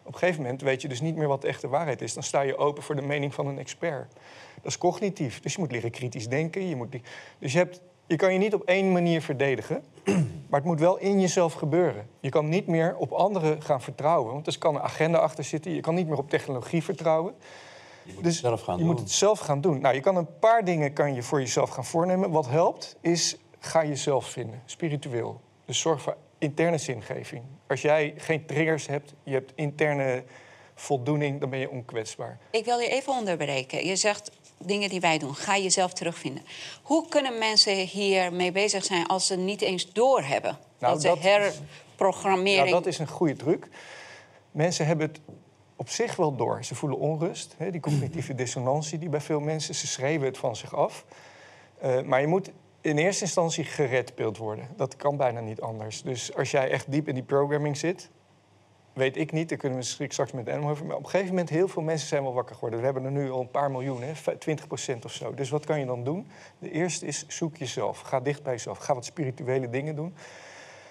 Op een gegeven moment weet je dus niet meer wat de echte waarheid is. Dan sta je open voor de mening van een expert. Dat is cognitief. Dus je moet leren kritisch denken. Je moet. Dus je, hebt... je kan je niet op één manier verdedigen. [CLEARS THROAT] Maar het moet wel in jezelf gebeuren. Je kan niet meer op anderen gaan vertrouwen. Want er kan een agenda achter zitten. Je kan niet meer op technologie vertrouwen. Je moet Dus het zelf gaan je doen. moet het zelf gaan doen. Nou, je kan een paar dingen kan je voor jezelf gaan voornemen. Wat helpt is, ga jezelf vinden, spiritueel. Dus zorg voor interne zingeving. Als jij geen triggers hebt, je hebt interne voldoening, dan ben je onkwetsbaar. Ik wil je even onderbreken. Je zegt dingen die wij doen. Ga jezelf terugvinden. Hoe kunnen mensen hiermee bezig zijn als ze niet eens doorhebben? Nou, dat ze dat herprogrammering... Ja, dat is een goede truc. Mensen hebben het op zich wel door. Ze voelen onrust, hè, die cognitieve dissonantie die bij veel mensen. Ze schreeuwen het van zich af. Eh, maar je moet in eerste instantie geredpeeld worden. Dat kan bijna niet anders. Dus als jij echt diep in die programming zit, weet ik niet, daar kunnen we straks met Adam over. Maar op een gegeven moment, heel veel mensen zijn wel wakker geworden. We hebben er nu al een paar miljoen, hè, 20 procent of zo. Dus wat kan je dan doen? De eerste is, zoek jezelf. Ga dicht bij jezelf. Ga wat spirituele dingen doen.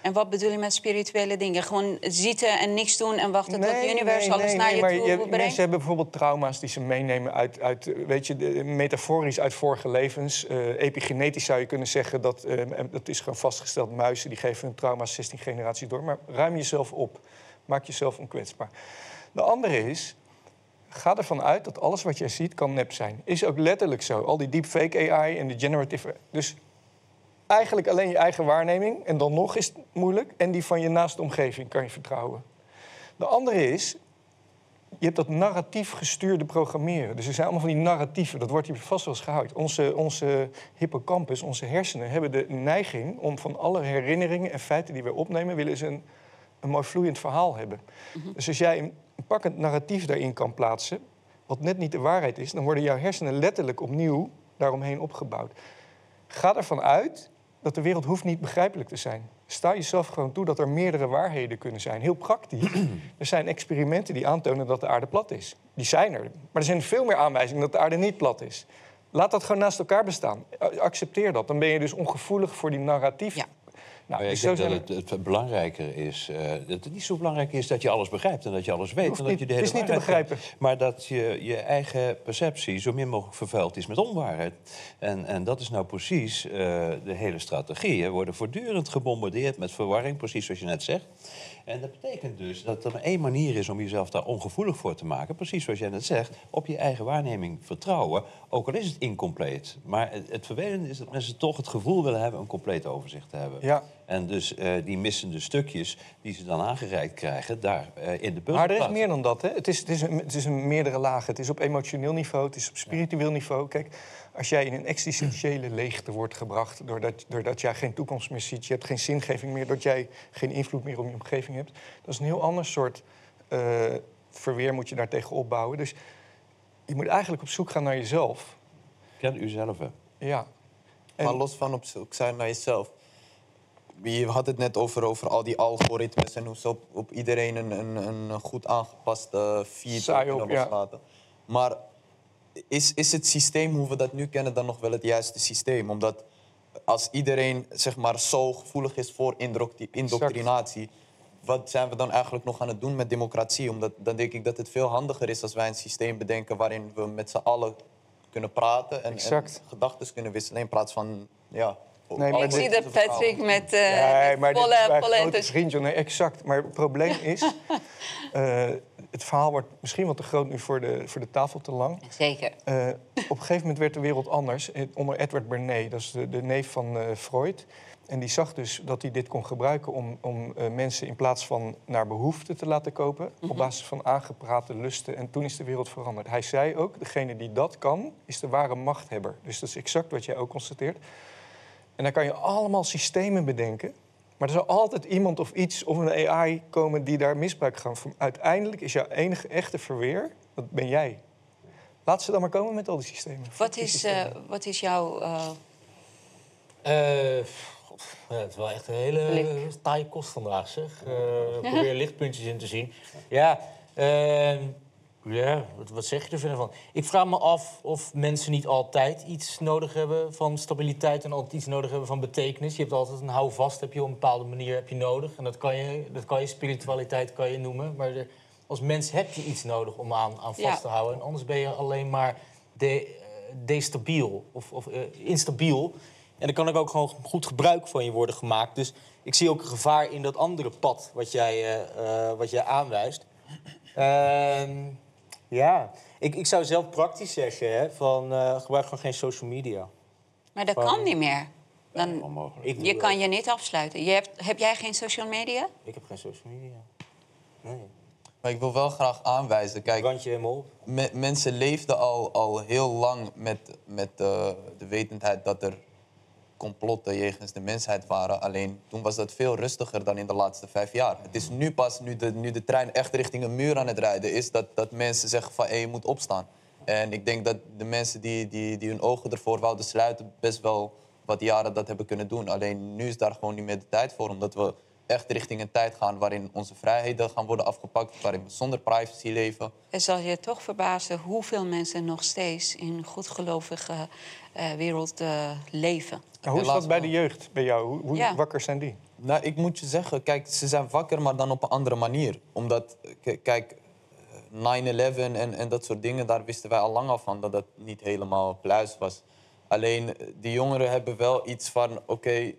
En wat bedoel je met spirituele dingen? Gewoon zitten en niks doen en wachten tot het universum alles nee, naar je toe je- brengt? Mensen hebben bijvoorbeeld trauma's die ze meenemen uit, uit weet je, de- metaforisch uit vorige levens. Eh, epigenetisch zou je kunnen zeggen dat eh, dat is gewoon vastgesteld. Muizen die geven hun trauma's 16 generaties door. Maar ruim jezelf op. Maak jezelf onkwetsbaar. De andere is, ga ervan uit dat alles wat jij ziet kan nep zijn. Is ook letterlijk zo. Al die deepfake AI en de generative... Dus eigenlijk alleen je eigen waarneming. En dan nog is het moeilijk. En die van je naaste omgeving kan je vertrouwen. De andere is, je hebt dat narratief gestuurde programmeren. Dus er zijn allemaal van die narratieven. Dat wordt hier vast wel eens gehouden. Onze, onze hippocampus, onze hersenen, hebben de neiging om van alle herinneringen en feiten die we opnemen, willen ze een, een mooi vloeiend verhaal hebben. Dus als jij een, een pakkend narratief daarin kan plaatsen, wat net niet de waarheid is, dan worden jouw hersenen letterlijk opnieuw daaromheen opgebouwd. Ga ervan uit dat de wereld hoeft niet begrijpelijk te zijn. Sta jezelf gewoon toe dat er meerdere waarheden kunnen zijn. Heel praktisch. [CLEARS THROAT] er zijn experimenten die aantonen dat de aarde plat is. Die zijn er. Maar er zijn veel meer aanwijzingen dat de aarde niet plat is. Laat dat gewoon naast elkaar bestaan. Accepteer dat. Dan ben je dus ongevoelig voor die narratief. Nou, Maar dus ik denk dat het, het belangrijker is, eh, dat het niet zo belangrijk is dat je alles begrijpt en dat je alles weet. Hoeft en dat niet. je de Het hele is niet te begrijpen. Maar dat je je eigen perceptie zo min mogelijk vervuild is met onwaarheid. En, en dat is nou precies eh, de hele strategie. We worden voortdurend gebombardeerd met verwarring, precies zoals je net zegt. En dat betekent dus dat er maar één manier is om jezelf daar ongevoelig voor te maken. Precies zoals jij net zegt, op je eigen waarneming vertrouwen. Ook al is het incompleet. Maar het, het vervelende is dat mensen toch het gevoel willen hebben een compleet overzicht te hebben. Ja. En dus eh, die missende stukjes die ze dan aangereikt krijgen, daar eh, in de puzzel Maar er is meer dan dat. Hè? Het, is, het, is een, het is een meerdere lagen. Het is op emotioneel niveau, het is op spiritueel niveau. Kijk, als jij in een existentiële leegte wordt gebracht... Doordat, doordat jij geen toekomst meer ziet, je hebt geen zingeving meer... doordat jij geen invloed meer op je omgeving hebt... dat is een heel ander soort eh, verweer moet je daartegen opbouwen. Dus je moet eigenlijk op zoek gaan naar jezelf. Ken u zelf, hè? Ja. Maar los van op zoek zijn naar jezelf. Je had het net over, over al die algoritmes en hoe ze op, op iedereen een, een, een goed aangepaste feed Saai kunnen op, ja. loslaten. Maar is, is het systeem hoe we dat nu kennen dan nog wel het juiste systeem? Omdat als iedereen zeg maar, zo gevoelig is voor indoctri- indoctrinatie... wat zijn we dan eigenlijk nog aan het doen met democratie? Omdat dan denk ik dat het veel handiger is als wij een systeem bedenken... waarin we met z'n allen kunnen praten en, gedachten kunnen wisselen... in plaats van... Ja, Nee, maar Ik zie dat Patrick met eh, Nee, maar dit is volle, mijn volle vriend. Nee, exact. Maar het probleem is... [LAUGHS] eh, het verhaal wordt misschien wat te groot nu voor de, voor de tafel te lang. Zeker. Eh, op een gegeven moment werd de wereld anders. eh, Onder Edward Bernays, dat is de, de neef van eh, Freud. En die zag dus dat hij dit kon gebruiken om, om mensen in plaats van naar behoefte te laten kopen, op basis van aangeprate lusten. En toen is de wereld veranderd. Hij zei ook, degene die dat kan, is de ware machthebber. Dus dat is exact wat jij ook constateert. En dan kan je allemaal systemen bedenken. Maar er zal altijd iemand of iets of een AI komen die daar misbruik van. van. Uiteindelijk is jouw enige echte verweer, dat ben jij. Laat ze dan maar komen met al die systemen. Wat is, eh, wat is jouw... eh, Eh, god, ja, het is wel echt een hele taaie kost vandaag, zeg. Eh, [LAUGHS] probeer lichtpuntjes in te zien. Ja, ehm, ja wat, wat zeg je er verder van? Ik vraag me af of mensen niet altijd iets nodig hebben van stabiliteit... en altijd iets nodig hebben van betekenis. Je hebt altijd een houvast, heb je op een bepaalde manier heb je nodig. En dat kan je, dat kan je spiritualiteit kan je noemen. Maar als mens heb je iets nodig om aan, aan vast Ja. te houden. En anders ben je alleen maar de, eh, destabiel of, of eh, instabiel. En dan kan ik ook gewoon goed gebruik van je worden gemaakt. Dus ik zie ook een gevaar in dat andere pad wat jij, eh, wat jij aanwijst. Ehm, ja, ik, ik zou zelf praktisch zeggen hè, van eh, gebruik gewoon geen social media. maar dat Van- kan niet meer. Dan, je kan je niet afsluiten. Je hebt, heb jij geen social media? ik heb geen social media. Nee. Maar ik wil wel graag aanwijzen. Kijk, helemaal op. me- mensen leefden al, al heel lang met, met eh, de wetendheid dat er complotten jegens de mensheid waren. Alleen toen was dat veel rustiger dan in de laatste vijf jaar. Het is nu pas, nu de, nu de trein echt richting een muur aan het rijden is, dat, dat mensen zeggen van je moet opstaan. En ik denk dat de mensen die, die, die hun ogen ervoor wouden sluiten, best wel wat jaren dat hebben kunnen doen. Alleen nu is daar gewoon niet meer de tijd voor, omdat we echt richting een tijd gaan waarin onze vrijheden gaan worden afgepakt, waarin we zonder privacy leven. Het zal je toch verbazen hoeveel mensen nog steeds in goedgelovige wereld eh, leven. Nou, hoe is dat bij de jeugd, bij jou? Hoe, hoe Ja. wakker zijn die? Nou, ik moet je zeggen, kijk, ze zijn wakker, maar dan op een andere manier. Omdat, kijk, eh, 9-11 en, en dat soort dingen, daar wisten wij al lang al van dat dat niet helemaal pluis was. Alleen, eh, die jongeren hebben wel iets van, oké,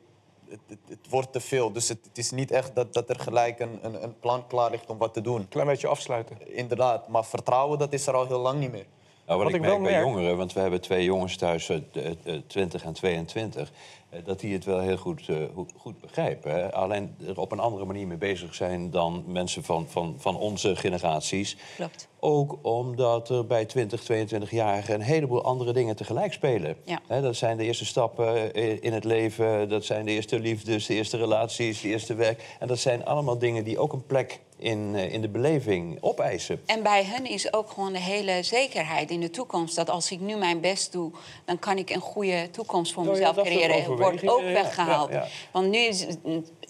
het, het, het wordt te veel. Dus het, het is niet echt dat, dat er gelijk een, een, een plan klaar ligt om wat te doen. Klein beetje afsluiten. Inderdaad, maar vertrouwen, dat is er al heel lang niet meer. Nou, wat, Wat ik, ik wel merk bij merk- jongeren, want we hebben twee jongens thuis, eh, eh, eh, 20 en 22, eh, dat die het wel heel goed, eh, goed, begrijpen. Hè. Alleen er op een andere manier mee bezig zijn dan mensen van, van, van onze generaties. Klopt. Ook omdat er bij 20, 22-jarigen een heleboel andere dingen tegelijk spelen. Ja. Hè, dat zijn de eerste stappen eh, in het leven, dat zijn de eerste liefdes, de eerste relaties, de eerste werk. En dat zijn allemaal dingen die ook een plek in, eh, in de beleving opeisen. En bij hen is ook gewoon de hele zekerheid in de toekomst. Dat als ik nu mijn best doe, dan kan ik een goede toekomst voor ja, mezelf dat soort creëren. Wordt ook ja, weggehaald. ja, ja. Want nu is.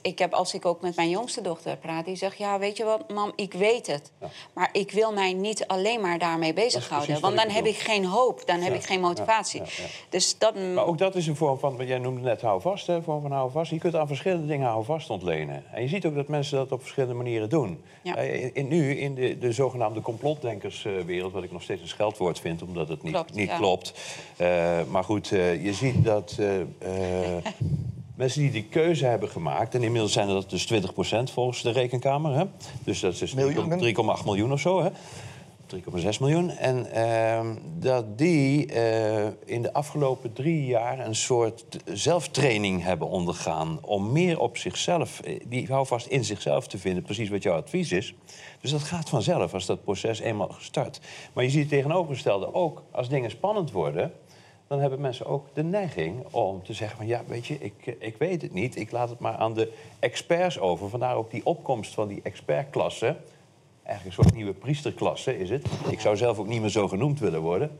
Ik heb, als ik ook met mijn jongste dochter praat, die zegt: Ja, weet je wat, mam, ik weet het. Maar ik wil mij niet alleen maar daarmee bezighouden. Want dan ik heb ik geen hoop, dan heb Ja, ik geen motivatie. ja, ja, ja. Dus dat. Maar ook dat is een vorm van, wat jij noemde net hou vast, hè, vorm van hou vast. Je kunt aan verschillende dingen hou vast ontlenen. En je ziet ook dat mensen dat op verschillende manieren doen. Ja. Eh, In, nu, in de, de zogenaamde complotdenkerswereld, wat ik nog steeds een scheldwoord vind, omdat het niet Klopt, niet ja. klopt. Eh, maar goed, eh, je ziet dat eh, eh, [LAUGHS] mensen die die keuze hebben gemaakt, en inmiddels zijn dat dus 20% volgens de rekenkamer, hè? dus dat is 3,8 Miljoen. miljoen of zo, hè? 3,6 miljoen. En ehm, dat die eh, in de afgelopen drie jaar een soort zelftraining hebben ondergaan. om meer op zichzelf, eh, die houvast in zichzelf te vinden, precies wat jouw advies is. Dus dat gaat vanzelf als dat proces eenmaal gestart. Maar je ziet het tegenovergestelde ook. Als dingen spannend worden, dan hebben mensen ook de neiging om te zeggen van ja, weet je, ik, eh, ik weet het niet. Ik laat het maar aan de experts over. Vandaar ook die opkomst van die expertklasse. Eigenlijk een soort nieuwe priesterklasse is het. Ik zou zelf ook niet meer zo genoemd willen worden.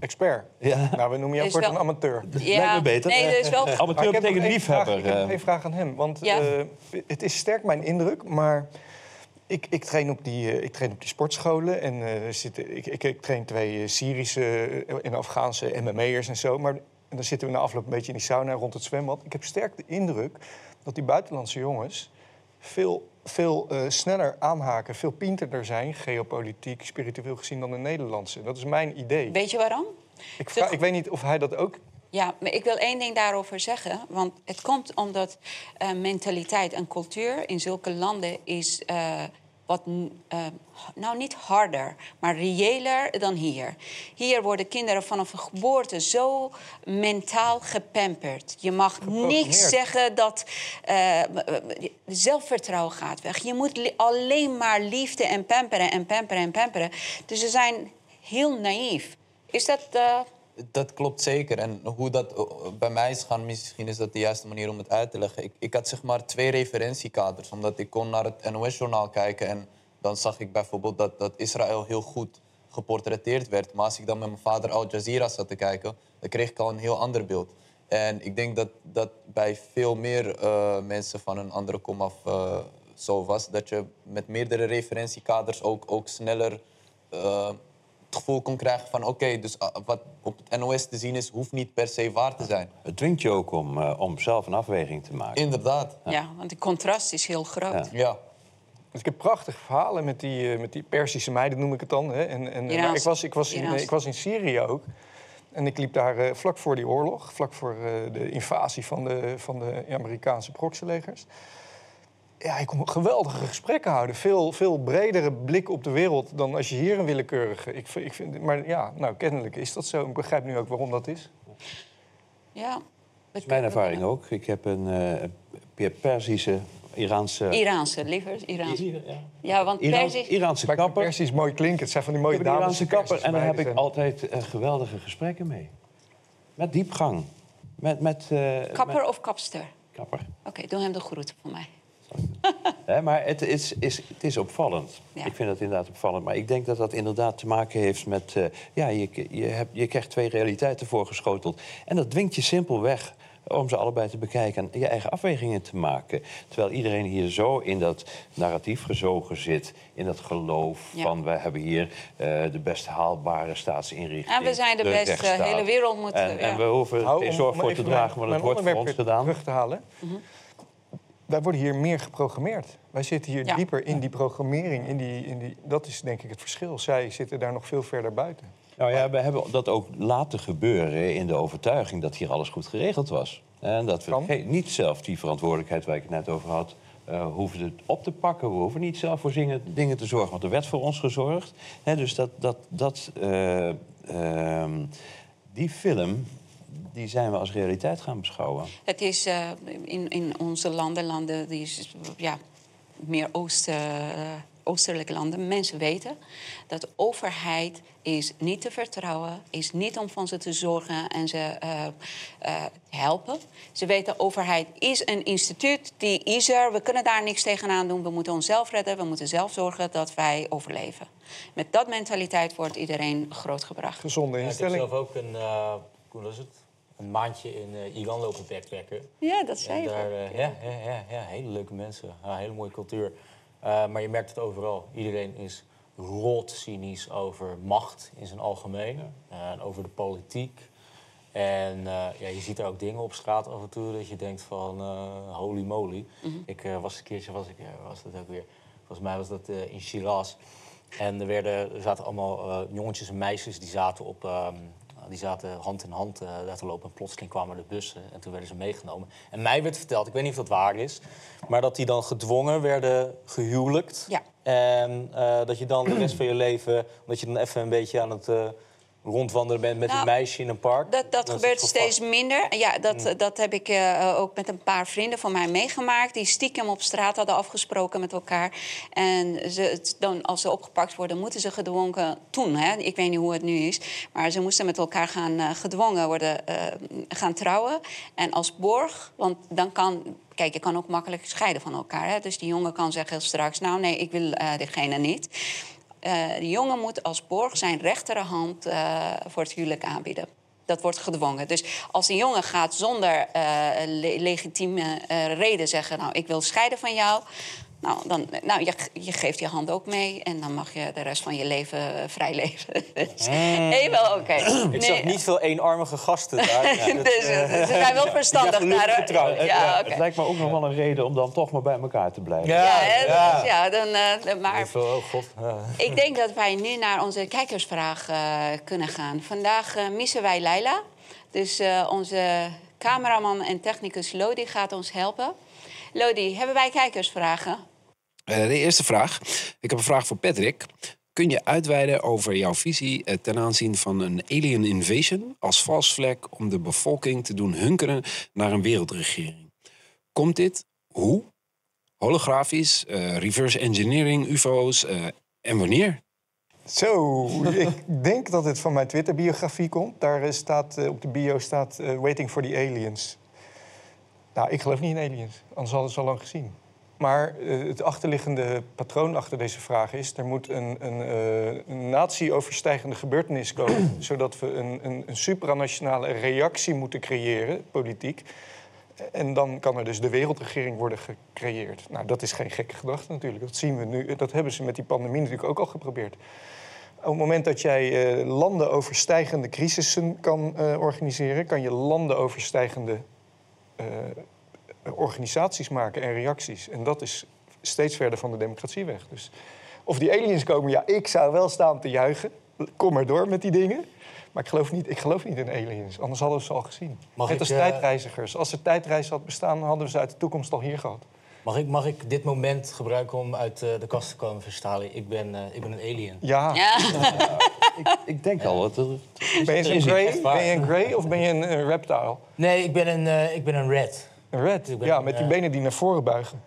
Expert. Ja. Nou, we noemen jou kort wel- een amateur. Ja, Lijkt me beter. Nee, dat is wel. [LAUGHS] Amateur ik heb nog betekent één vraag- liefhebber. Ik heb nog eh. vraag aan hem. Want Ja. eh, het is sterk mijn indruk, maar ik, ik, train, op die, eh, ik train op die sportscholen. En zitten, ik, ik, ik train twee Syrische en Afghaanse MME'ers en zo. Maar en dan zitten we na afloop een beetje in die sauna rond het zwembad. Ik heb sterk de indruk dat die buitenlandse jongens veel, veel eh, sneller aanhaken, veel pinterder zijn, geopolitiek, spiritueel gezien, dan de Nederlandse. Dat is mijn idee. Weet je waarom? Ik, vraag- ik weet niet of hij dat ook Ja, maar ik wil één ding daarover zeggen. Want het komt omdat eh, mentaliteit en cultuur in zulke landen is eh, wat, mm, eh, nou niet harder, maar reëler dan hier. Hier worden kinderen vanaf de geboorte zo mentaal gepamperd. Je mag niks zeggen dat eh, zelfvertrouwen gaat weg. Je moet alleen maar liefde en pamperen en pamperen en pamperen. Dus ze zijn heel naïef. Is dat... eh, Dat klopt zeker. En hoe dat eh, bij mij is gaan, misschien is dat de juiste manier om het uit te leggen. Ik, ik had zeg maar twee referentiekaders, omdat ik kon naar het NOS-journaal kijken en dan zag ik bijvoorbeeld dat, dat Israël heel goed geportretteerd werd. Maar als ik dan met mijn vader Al Jazeera zat te kijken, dan kreeg ik al een heel ander beeld. En ik denk dat dat bij veel meer eh, mensen van een andere komaf eh zo was. Dat je met meerdere referentiekaders ook, ook sneller het gevoel kon krijgen van... oké, dus ah, wat op het NOS te zien is, hoeft niet per se waar te zijn. Het dwingt je ook om, eh, om zelf een afweging te maken. Inderdaad. ja, want de contrast is heel groot. Ja. Dus ik heb prachtige verhalen met die, eh, met die Persische meiden, noem ik het dan. Hè. En, en, Iraans- maar ik, was, ik, was in, ik was in Syrië ook. En ik liep daar eh, vlak voor die oorlog, vlak voor eh, de invasie van de, van de Amerikaanse proxylegers. Ja, ik kon geweldige gesprekken houden. Veel, veel bredere blik op de wereld dan als je hier een willekeurige... Ik, vind- ik vind, maar ja, nou, kennelijk is dat zo. Ik begrijp nu ook waarom dat is. Ja. Dat is mijn ervaring ook. Ik heb een eh, Persische, Iraanse... Iraanse, liever Iraanse. Ja. Ja, want Perzisch... Iraanse kapper. Persisch mooi klinkt. Het zijn van die mooie dames. Iraanse kapper en daar heb ik altijd eh, geweldige gesprekken mee. Met diepgang. Met, met, eh, Kapper met- of kapster? kapper. Oké, doe hem de groeten voor mij. [LAUGHS] Maar het is, is, het is opvallend. Ja. Ik vind dat inderdaad opvallend. Maar ik denk dat dat inderdaad te maken heeft met... eh, ja, je, je, hebt, je krijgt twee realiteiten voorgeschoteld. En dat dwingt je simpelweg om ze allebei te bekijken en je eigen afwegingen te maken. Terwijl iedereen hier zo in dat narratief gezogen zit... in dat geloof Ja. van... we hebben hier eh, de best haalbare staatsinrichting. En we zijn de beste, rechtsstaat. de hele wereld moet... En, en we hoeven geen om- zorg voor te dragen, want het wordt voor ons gedaan. terug te halen. Wij worden hier meer geprogrammeerd. Wij zitten hier Ja. dieper in die programmering. In die, in die, dat is denk ik het verschil. Zij zitten daar nog veel verder buiten. Nou ja, we hebben dat ook laten gebeuren in de overtuiging dat hier alles goed geregeld was. En dat we Kan. niet zelf die verantwoordelijkheid waar ik het net over had, eh hoeven het op te pakken. We hoeven niet zelf voor zingen- dingen te zorgen, want er werd voor ons gezorgd. Hè, dus dat, dat, dat, eh, ehm, die film, die zijn we als realiteit gaan beschouwen. Het is eh, in, in onze landen, landen die is, ja, meer oost, eh, oostelijke landen, mensen weten dat de overheid is niet te vertrouwen, is niet om van ze te zorgen en ze eh, eh, helpen. Ze weten de overheid is een instituut, die is er, we kunnen daar niks tegenaan doen, we moeten onszelf redden, we moeten zelf zorgen dat wij overleven. Met dat mentaliteit wordt iedereen grootgebracht. Gezonde Ja, ik heb instelling. zelf ook een, hoe was het? Een maandje in eh, Iran lopen backpacken. Ja, dat zei En je. daar, eh, ja, ja, ja, ja, hele leuke mensen. Ja, hele mooie cultuur. Eh, maar je merkt het overal. Iedereen is rot cynisch over macht in zijn algemeen. En over de politiek. En ja, je ziet er ook dingen op straat af en toe dat je denkt van holy moly. Ik eh, was een keertje, was ik, was dat ook weer, volgens mij was dat in Shiraz. En er, werden, er zaten allemaal jongetjes en meisjes die zaten, op, ehm, die zaten hand in hand eh, daar te lopen. En plotseling kwamen de bussen en toen werden ze meegenomen. En mij werd verteld, ik weet niet of dat waar is... maar dat die dan gedwongen werden gehuwelijkt. Ja. En eh, dat je dan de rest van je leven... dat je dan even een beetje aan het eh, rondwandelen bent met Nou, een meisje in een park. Dat, dat gebeurt steeds minder. Ja, dat, dat heb ik eh, ook met een paar vrienden van mij meegemaakt. Die stiekem op straat hadden afgesproken met elkaar. En ze, dan, als ze opgepakt worden, moeten ze gedwongen... Toen, hè, ik weet niet hoe het nu is... maar ze moesten met elkaar gaan eh, gedwongen worden eh, gaan trouwen. En als borg, want dan kan... Kijk, je kan ook makkelijk scheiden van elkaar. Hè? Dus die jongen kan zeggen straks... nou nee, ik wil eh diegene niet. Eh, de jongen moet als borg zijn rechterhand eh, voor het huwelijk aanbieden. Dat wordt gedwongen. Dus als een jongen gaat zonder eh, le- legitieme reden zeggen... nou, ik wil scheiden van jou... Nou, dan, nou je, je geeft je hand ook mee en dan mag je de rest van je leven eh, vrij leven. [LAUGHS] Dus, Even oké. Ik zag niet veel eenarmige gasten daar. [LAUGHS] Ja, dat, dus, eh, ze zijn wel verstandig Ja, daar. Ja, oké. Het lijkt me ook nog wel een reden om dan toch maar bij elkaar te blijven. Ja, Ja, hè, ja. dus ja, dan, eh, maar Even, oh god. Ja. Ik denk dat wij nu naar onze kijkersvraag eh, kunnen gaan. Vandaag eh, missen wij Leila. Dus eh, onze cameraman en technicus Lodi gaat ons helpen. Lodi, hebben wij kijkersvragen? Eh, de eerste vraag. Ik heb een vraag voor Patrick. Kun je uitweiden over jouw visie eh, ten aanzien van een alien invasion als valsvlek om de bevolking te doen hunkeren naar een wereldregering? Komt dit? Hoe? Holografisch, eh, reverse engineering, UFO's eh, en wanneer? Zo, [LAUGHS] ik denk dat het van mijn Twitter-biografie komt. Daar eh, staat, eh, op de bio staat eh, Waiting for the Aliens. Nou, ik geloof niet in aliens, anders hadden ze al lang gezien. Maar eh, het achterliggende patroon achter deze vraag is... er moet een, een, eh, een natie-overstijgende gebeurtenis komen... [CLEARS THROAT] zodat we een, een, een supranationale reactie moeten creëren, politiek... En dan kan er dus de wereldregering worden gecreëerd. Nou, dat is geen gekke gedachte natuurlijk. Dat zien we nu. Dat hebben ze met die pandemie natuurlijk ook al geprobeerd. Op het moment dat jij eh, landen overstijgende crisissen kan organiseren, kan je landen overstijgende eh, organisaties maken en reacties. En dat is steeds verder van de democratie weg. Dus of die aliens komen, ja, ik zou wel staan te juichen. Kom maar door met die dingen. Maar ik geloof niet, ik geloof niet in aliens, anders hadden we ze al gezien. Mag Net ik, als eh, tijdreizigers. Als er tijdreis had bestaan, hadden we ze uit de toekomst al hier gehad. Mag ik, mag ik dit moment gebruiken om uit eh, de kast te komen voor Stali? Ik ben, eh, ik ben een alien. Ja. Ja. Ik, ik denk al, wat er, Ben je een grey? Ben je een grey of ben je een, een reptile? Nee, ik ben een, ik ben een red. Red? Ja, met die eh, benen die naar voren buigen.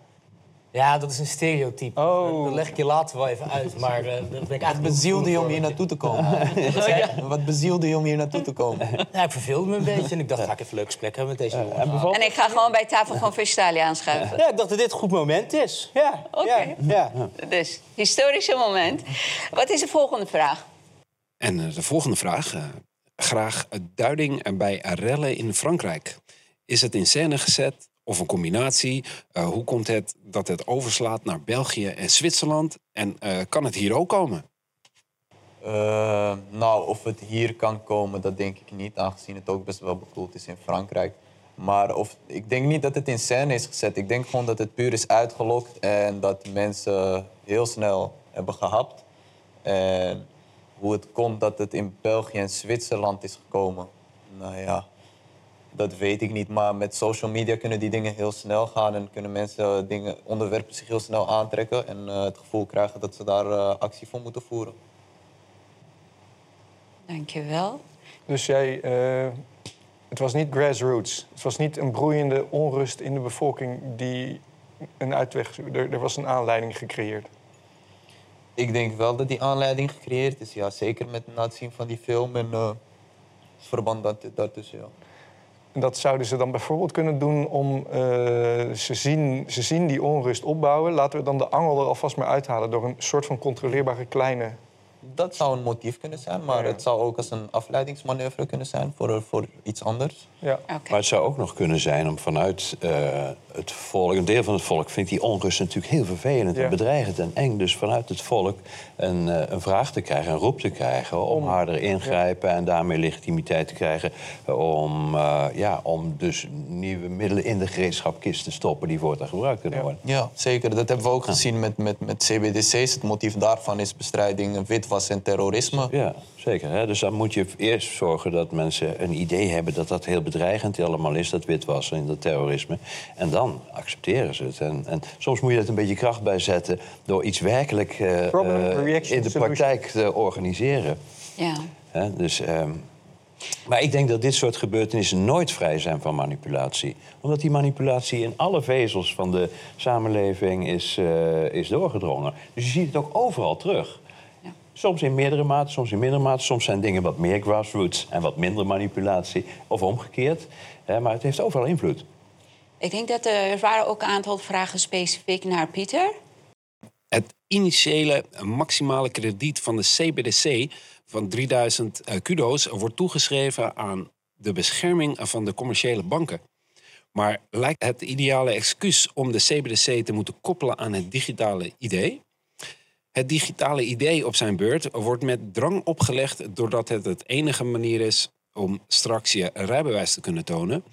Ja, dat is een stereotype. Oh. Dat leg ik je later wel even uit. Maar eh, daar ben ik Wat eigenlijk bezielde je om hier naartoe te komen? [LAUGHS] Wat bezielde je om hier naartoe te komen? Ja, ik verveelde me een beetje en ik dacht, ga ik even een leuk gesprek hebben met deze jongen. en ik ga gewoon bij tafel van Vestali aanschuiven. Ja, ik dacht dat dit een goed moment is. Ja, Oké. ja, ja. Dus, historische moment. Wat is de volgende vraag? En eh, de volgende vraag. graag duiding bij rellen in Frankrijk. Is het in scène gezet of een combinatie? Eh, hoe komt het dat het overslaat naar België en Zwitserland? En eh, kan het hier ook komen? Eh, nou, of het hier kan komen, dat denk ik niet, aangezien het ook best wel bedoeld is in Frankrijk. Maar of, ik denk niet dat het in scène is gezet. Ik denk gewoon dat het puur is uitgelokt en dat mensen heel snel hebben gehapt. En hoe het komt dat het in België en Zwitserland is gekomen, nou ja, dat weet ik niet. Maar met social media kunnen die dingen heel snel gaan en kunnen mensen dingen, onderwerpen zich heel snel aantrekken en eh, het gevoel krijgen dat ze daar eh, actie voor moeten voeren. Dankjewel. Dus jij, eh, het was niet grassroots. Het was niet een broeiende onrust in de bevolking die een uitweg... Er, er was een aanleiding gecreëerd. Ik denk wel dat die aanleiding gecreëerd is, ja. Zeker met het zien van die film en eh, het verband dat, daartussen, ja. En dat zouden ze dan bijvoorbeeld kunnen doen om... eh, ze, zien, ze zien die onrust opbouwen. Laten we dan de angel er alvast maar uithalen... door een soort van controleerbare kleine... Dat zou een motief kunnen zijn, maar Ja. het zou ook als een afleidingsmanoeuvre kunnen zijn voor, voor iets anders. Ja. Maar het zou ook nog kunnen zijn om vanuit eh, het volk, een deel van het volk vindt die onrust natuurlijk heel vervelend Ja. en bedreigend en eng. Dus vanuit het volk een, eh, een vraag te krijgen, een roep te krijgen om, harder ingrijpen en daarmee legitimiteit te krijgen om, eh, ja, om dus nieuwe middelen in de gereedschapkist te stoppen die voortaan gebruikt kunnen worden. Ja, zeker. Dat hebben we ook gezien met, met, met CBDC's. Het motief daarvan is bestrijding witwas en terrorisme. Ja, zeker. Hè? Dus dan moet je eerst zorgen dat mensen een idee hebben dat dat heel bedreigend allemaal is, dat witwassen en dat terrorisme. En dan accepteren ze het. En, en soms moet je er een beetje kracht bij zetten door iets werkelijk reaction, in de praktijk te organiseren. Ja. Hè? Dus, ehm, maar ik denk dat dit soort gebeurtenissen nooit vrij zijn van manipulatie. Omdat die manipulatie in alle vezels van de samenleving is, eh, is doorgedrongen. Dus je ziet het ook overal terug. Soms in meerdere mate, soms in mindere mate. Soms zijn dingen wat meer grassroots en wat minder manipulatie. Of omgekeerd. Hè, maar het heeft overal invloed. Ik denk dat er, waren ook een aantal vragen specifiek naar Pieter. Het initiële maximale krediet van de CBDC van 3000 eh, kudo's wordt toegeschreven aan de bescherming van de commerciële banken. Maar lijkt het ideale excuus om de CBDC te moeten koppelen aan het digitale idee? Het digitale idee op zijn beurt wordt met drang opgelegd doordat het het enige manier is om straks je rijbewijs te kunnen tonen.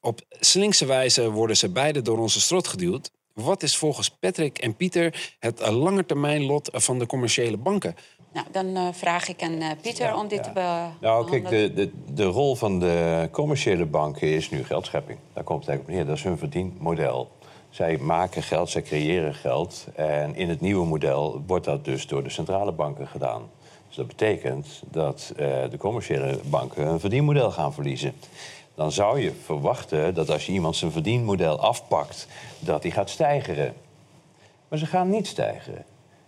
Op slinkse wijze worden ze beide door onze strot geduwd. Wat is volgens Patrick en Pieter het langetermijnlot van de commerciële banken? Nou, dan eh, vraag ik aan eh, Pieter om dit te be Nou, kijk, behandelen. de, de, de rol van de commerciële banken is nu geldschepping. Daar komt het eigenlijk op neer. Dat is hun verdienmodel. Zij maken geld, zij creëren geld. En in het nieuwe model wordt dat dus door de centrale banken gedaan. Dus dat betekent dat eh, de commerciële banken hun verdienmodel gaan verliezen. Dan zou je verwachten dat als je iemand zijn verdienmodel afpakt, dat die gaat stijgen. Maar ze gaan niet stijgen.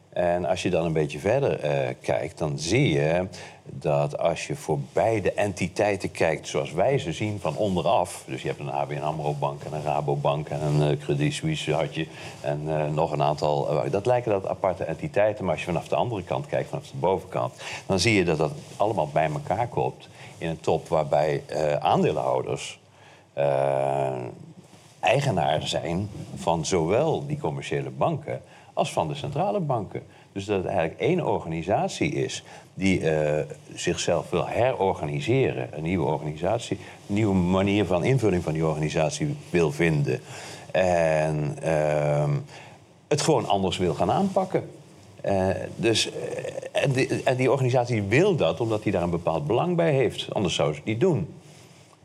En als je dan een beetje verder eh, kijkt, dan zie je dat als je voor beide entiteiten kijkt zoals wij ze zien van onderaf... dus je hebt een ABN AMRO-bank en een Rabobank en een eh, Credit Suisse had je... en eh, nog een aantal, dat lijken dat aparte entiteiten... maar als je vanaf de andere kant kijkt, vanaf de bovenkant... dan zie je dat dat allemaal bij elkaar komt in een top waarbij eh, aandeelhouders... eh, eigenaar zijn van zowel die commerciële banken als van de centrale banken. Dus dat het eigenlijk één organisatie is die eh, zichzelf wil herorganiseren, een nieuwe organisatie, een nieuwe manier van invulling van die organisatie wil vinden. En ehm, het gewoon anders wil gaan aanpakken. Eh, dus, eh, en, die, en die organisatie wil dat omdat hij daar een bepaald belang bij heeft. Anders zou ze het niet doen.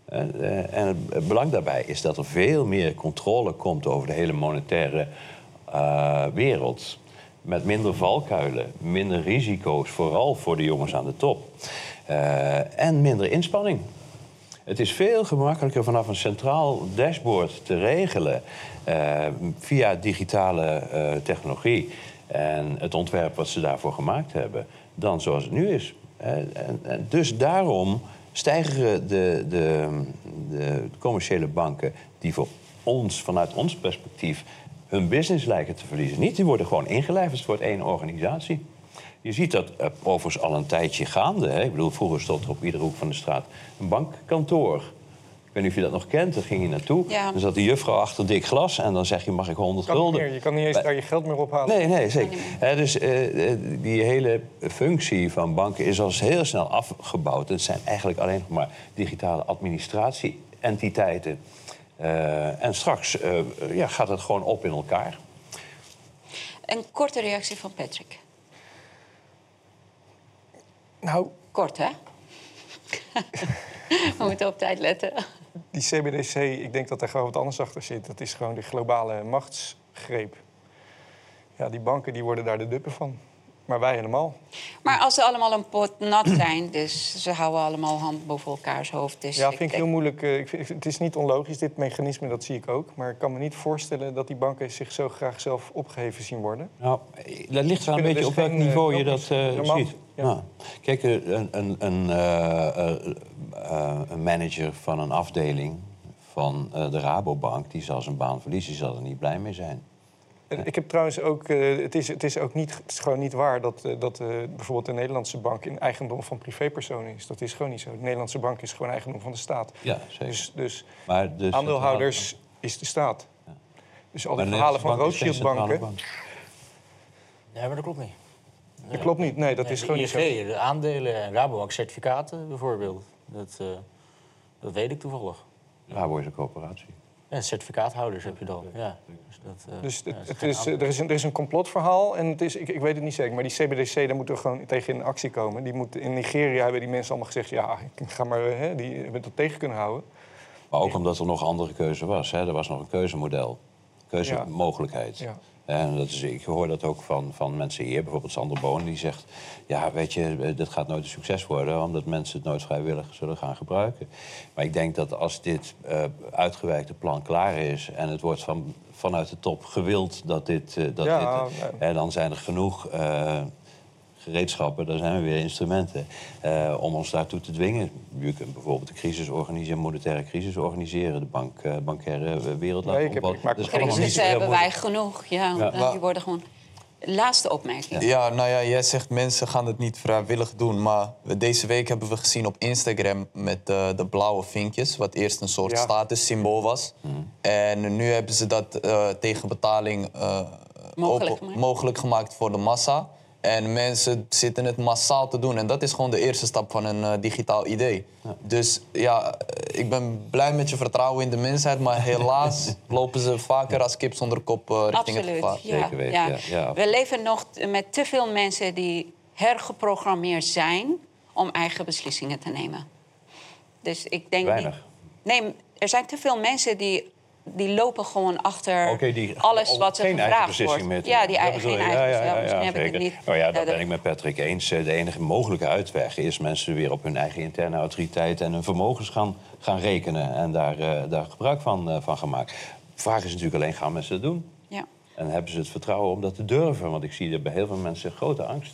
Eh, en het- belang daarbij is dat er veel meer controle komt over de hele monetaire wereld. Met minder valkuilen, minder risico's, vooral voor de jongens aan de top. En minder inspanning. Het is veel gemakkelijker vanaf een centraal dashboard te regelen via digitale technologie en het ontwerp wat ze daarvoor gemaakt hebben, dan zoals het nu is. En, en dus daarom stijgen de, de, de commerciële banken, die voor ons, vanuit ons perspectief, hun business lijken te verliezen. Niet, die worden gewoon ingelijfd, wordt één organisatie. Je ziet dat overigens al een tijdje gaande. Hè? Ik bedoel, vroeger stond er op iedere hoek van de straat een bankkantoor. Ik weet niet of je dat nog kent. Daar ging je naartoe. Ja. Dan zat de juffrouw achter dik glas en dan zeg je, mag ik 100 Kan niet gulden? meer. Je kan niet eens daar je geld meer ophalen. Nee, nee, zeker. Hè, dus eh, eh, die hele functie van banken is al heel snel afgebouwd. Het zijn eigenlijk alleen nog maar digitale administratie-entiteiten. Eh, en straks eh, ja, gaat het gewoon op in elkaar. Een korte reactie van Patrick. Nou, Kort, hè? [LAUGHS] We moeten op tijd letten. Die CBDC, ik denk dat er gewoon wat anders achter zit. Dat is gewoon de globale machtsgreep. Ja, die banken die worden daar de duppen van. Maar wij helemaal. Maar als ze allemaal een pot nat zijn, dus ze houden allemaal hand boven elkaars hoofd. Dus Ja, ik vind ik heel moeilijk. eh, Ik vind, het is niet onlogisch, dit mechanisme, dat zie ik ook. Maar ik kan me niet voorstellen dat die banken zich zo graag zelf opgeheven zien worden. Nou, dat ligt er een beetje dus op welk eh, niveau je dat eh, ziet. ja. Nou, kijk, een, een, een, eh, eh, eh, een manager van een afdeling van eh, de Rabobank... die zal zijn baan verliezen, die zal er niet blij mee zijn. En Ik heb trouwens ook, eh, het, is, het is ook niet, het is gewoon niet waar dat, eh, dat eh, bijvoorbeeld de Nederlandse bank in eigendom van privépersonen is. Dat is gewoon niet zo. De Nederlandse bank is gewoon eigendom van de staat. Ja, zeker. Dus, dus Maar de aandeelhouders is de staat. Dus al die verhalen van bank Rothschild-banken, Nee, maar dat klopt niet. dat klopt niet. Nee, dat Nee, is de gewoon niet zo. De aandelen en Rabobank certificaten bijvoorbeeld. Dat, eh, dat weet ik toevallig. Rabo is een coöperatie. Ja, certificaathouders heb je dan. Ja. Dus, dat, eh, Dus ja, het, is, er, is een, er is een complotverhaal en het is, ik, ik weet het niet zeker, maar die CBDC, daar moeten we gewoon tegen in actie komen. Die moet, in Nigeria hebben die mensen allemaal gezegd, ja, ik ga maar, hè, die hebben dat tegen kunnen houden. Maar ook omdat er nog andere keuze was. Hè. Er was nog een keuzemodel. Keuzemogelijkheid. Ja. En dat is, ik hoor dat ook van, van mensen hier. Bijvoorbeeld Sander Boon, die zegt... ja, weet je, eh, dit gaat nooit een succes worden... omdat mensen het nooit vrijwillig zullen gaan gebruiken. Maar ik denk dat als dit eh, uitgewerkte plan klaar is... en het wordt van, vanuit de top gewild dat dit... eh, dat Ja, dit hè, dan zijn er genoeg... eh, gereedschappen, daar zijn we weer instrumenten, eh, om ons daartoe te dwingen. Je kunt bijvoorbeeld de crisis organiseren, monetaire crisis organiseren, de bank, eh, bankaire wereld laten Nee, ik heb- opbouwen. ik maak me Dat is allemaal niet zo heel hebben wij genoeg. Ja, Ja. eh, die worden gewoon... Laatste opmerking. Ja, nou ja, jij zegt mensen gaan het niet vrijwillig doen. Maar deze week hebben we gezien op Instagram met eh, de blauwe vinkjes, wat eerst een soort Ja. statussymbool was. En nu hebben ze dat eh, tegen betaling eh, Mogelijk open- gemaakt. mogelijk gemaakt voor de massa. En mensen zitten het massaal te doen. En dat is gewoon de eerste stap van een eh, digitaal idee. Dus ja, eh, ik ben blij met je vertrouwen in de mensheid. Maar helaas [LAUGHS] lopen ze vaker als kip zonder kop eh, richting het Absoluut. gevaar. Ja, Zeker weten, ja. ja, ja. We leven nog met te veel mensen die hergeprogrammeerd zijn om eigen beslissingen te nemen. Dus ik denk Weinig. niet. Nee, er zijn te veel mensen die, die lopen gewoon achter die alles wat ze geen eigen gevraagd beslissing wordt. meer ja, die eigen, geen eigen ja, ja, ja, heb ik het niet. Nou ja, daar dat- ben ik met Patrick eens. Eh, De enige mogelijke uitweg is mensen weer op hun eigen interne autoriteit en hun vermogens gaan, gaan rekenen en daar, eh, daar gebruik van, eh, van gaan maken. De vraag is natuurlijk alleen, gaan mensen dat doen? Ja. En hebben ze het vertrouwen om dat te durven? Want ik zie er bij heel veel mensen grote angst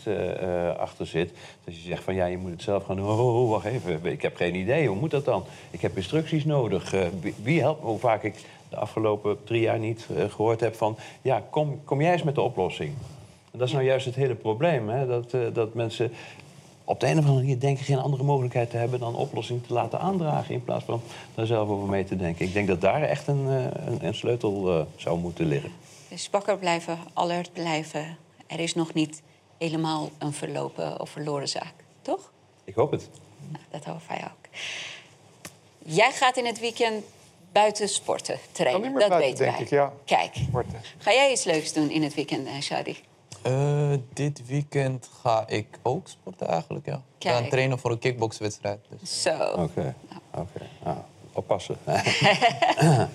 achter zit. Dat je zegt van ja, je moet het zelf gaan doen. Oh, oh, wacht even, ik heb geen idee. Hoe moet dat dan? Ik heb instructies nodig. Wie- wie helpt me? Hoe vaak ik de afgelopen drie jaar niet eh, gehoord heb van... ja, kom, kom jij eens met de oplossing. En dat is nou juist het hele probleem. Hè? Dat, eh, dat mensen op de een of andere manier denken geen andere mogelijkheid te hebben... dan oplossing te laten aandragen in plaats van daar zelf over mee te denken. Ik denk dat daar echt een, eh, een, een sleutel zou moeten liggen. Dus wakker blijven, alert blijven. Er is nog niet helemaal een verlopen of verloren zaak, toch? Ik hoop het. Nou, dat hopen wij ook. Jij gaat in het weekend buiten sporten, trainen. Alleen maar dat buiten, weten denk wij. ik, ja. Kijk, Sporten. ga jij iets leuks doen in het weekend, eh, Shadi? Eh, dit weekend ga ik ook sporten eigenlijk, ja. Ik ga trainen voor een kickboxwedstrijd. Dus. Zo. Oké, oké. Nou, oppassen. [LAUGHS] [LAUGHS]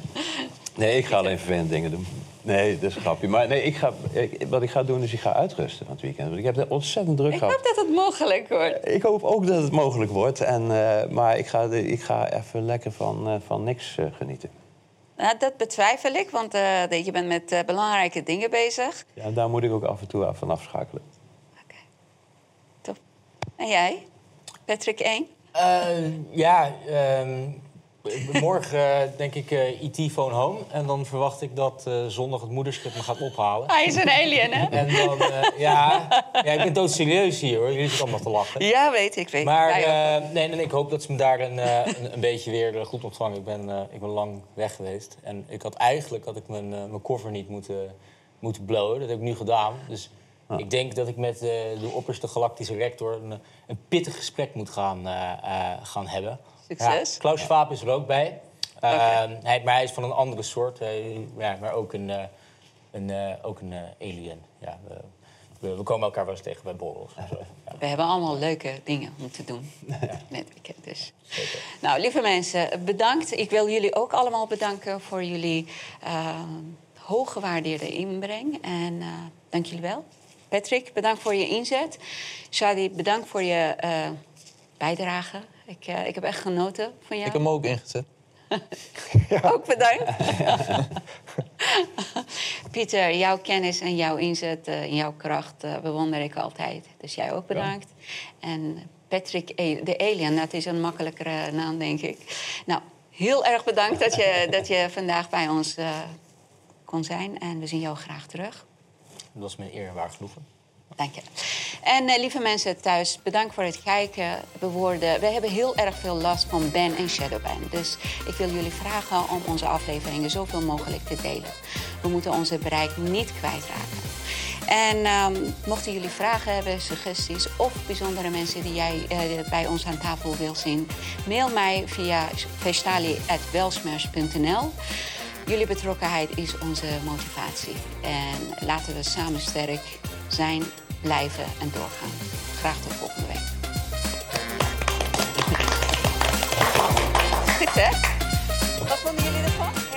nee, ik ga alleen vervelende dingen doen. Nee, dat is een grapje. Maar nee, ik ga, ik- wat ik ga doen is ik ga uitrusten van het weekend. Want ik heb het ontzettend druk Ik gehad. hoop dat het mogelijk wordt. Ik hoop ook dat het mogelijk wordt. En, eh, maar ik ga, ik ga even lekker van, eh, van niks eh, genieten. Nou, dat betwijfel ik, want eh, je bent met eh, belangrijke dingen bezig. Ja, daar moet ik ook af en toe van afschakelen. En jij? Patrick 1? Eh, ja, ehm, [LAUGHS] morgen eh, denk ik eh IT Phone Home. En dan verwacht ik dat eh, zondag het moederschip me gaat ophalen. Hij is een alien, hè? En dan, eh, ja, ja, ik ben doodserieus hier hoor. Jullie zitten allemaal te lachen. Ja, weet ik. Weet Maar eh, nee, nee, ik hoop dat ze me daar een, eh, een, een beetje weer goed ontvangen. Ik ben, eh, ik ben lang weg geweest. En ik had eigenlijk had ik mijn, eh, mijn koffer niet moeten, moeten blowen. Dat heb ik nu gedaan. Dus ik denk dat ik met eh, de opperste galactische rector... een, een pittig gesprek moet gaan, eh, eh, gaan hebben. Succes. Ja, Klaus Schwab is er ook bij. Ehm, hij, maar hij is van een andere soort. Hij- ja, maar ook een, eh, een, eh, ook een eh, alien. Ja, we, we, we komen elkaar wel eens tegen bij borrels. en zo. Ja, We hebben allemaal leuke dingen om te doen. [LAUGHS] Net weekend dus. Nou, lieve mensen, bedankt. Ik wil jullie ook allemaal bedanken voor jullie eh, hooggewaardeerde inbreng. En eh, dank jullie wel. Patrick, bedankt voor je inzet. Shadi, bedankt voor je eh, bijdrage. Ik, eh, ik heb echt genoten van jou. Ik heb hem ook ingezet. [LAUGHS] Ook bedankt. [LAUGHS] Pieter, jouw kennis en jouw inzet eh, en jouw kracht eh, bewonder ik altijd. Dus jij ook bedankt. En Patrick, de Alien, dat is een makkelijkere naam, denk ik. Nou, heel erg bedankt dat je, [LAUGHS] dat je vandaag bij ons kon zijn. En we zien jou graag terug. Dat was mijn eer en waar genoegen. Dank je. En eh, lieve mensen thuis, bedankt voor het kijken. We, worden, we hebben heel erg veel last van ban en shadowban. Dus ik wil jullie vragen om onze afleveringen zoveel mogelijk te delen. We moeten onze bereik niet kwijtraken. En ehm, mochten jullie vragen hebben, suggesties of bijzondere mensen die jij eh, bij ons aan tafel wil zien, mail mij via vestali.welsmers.nl. Jullie betrokkenheid is onze motivatie. En laten we samen sterk zijn, blijven en doorgaan. Graag tot volgende week. Goed hè? Wat vonden jullie ervan?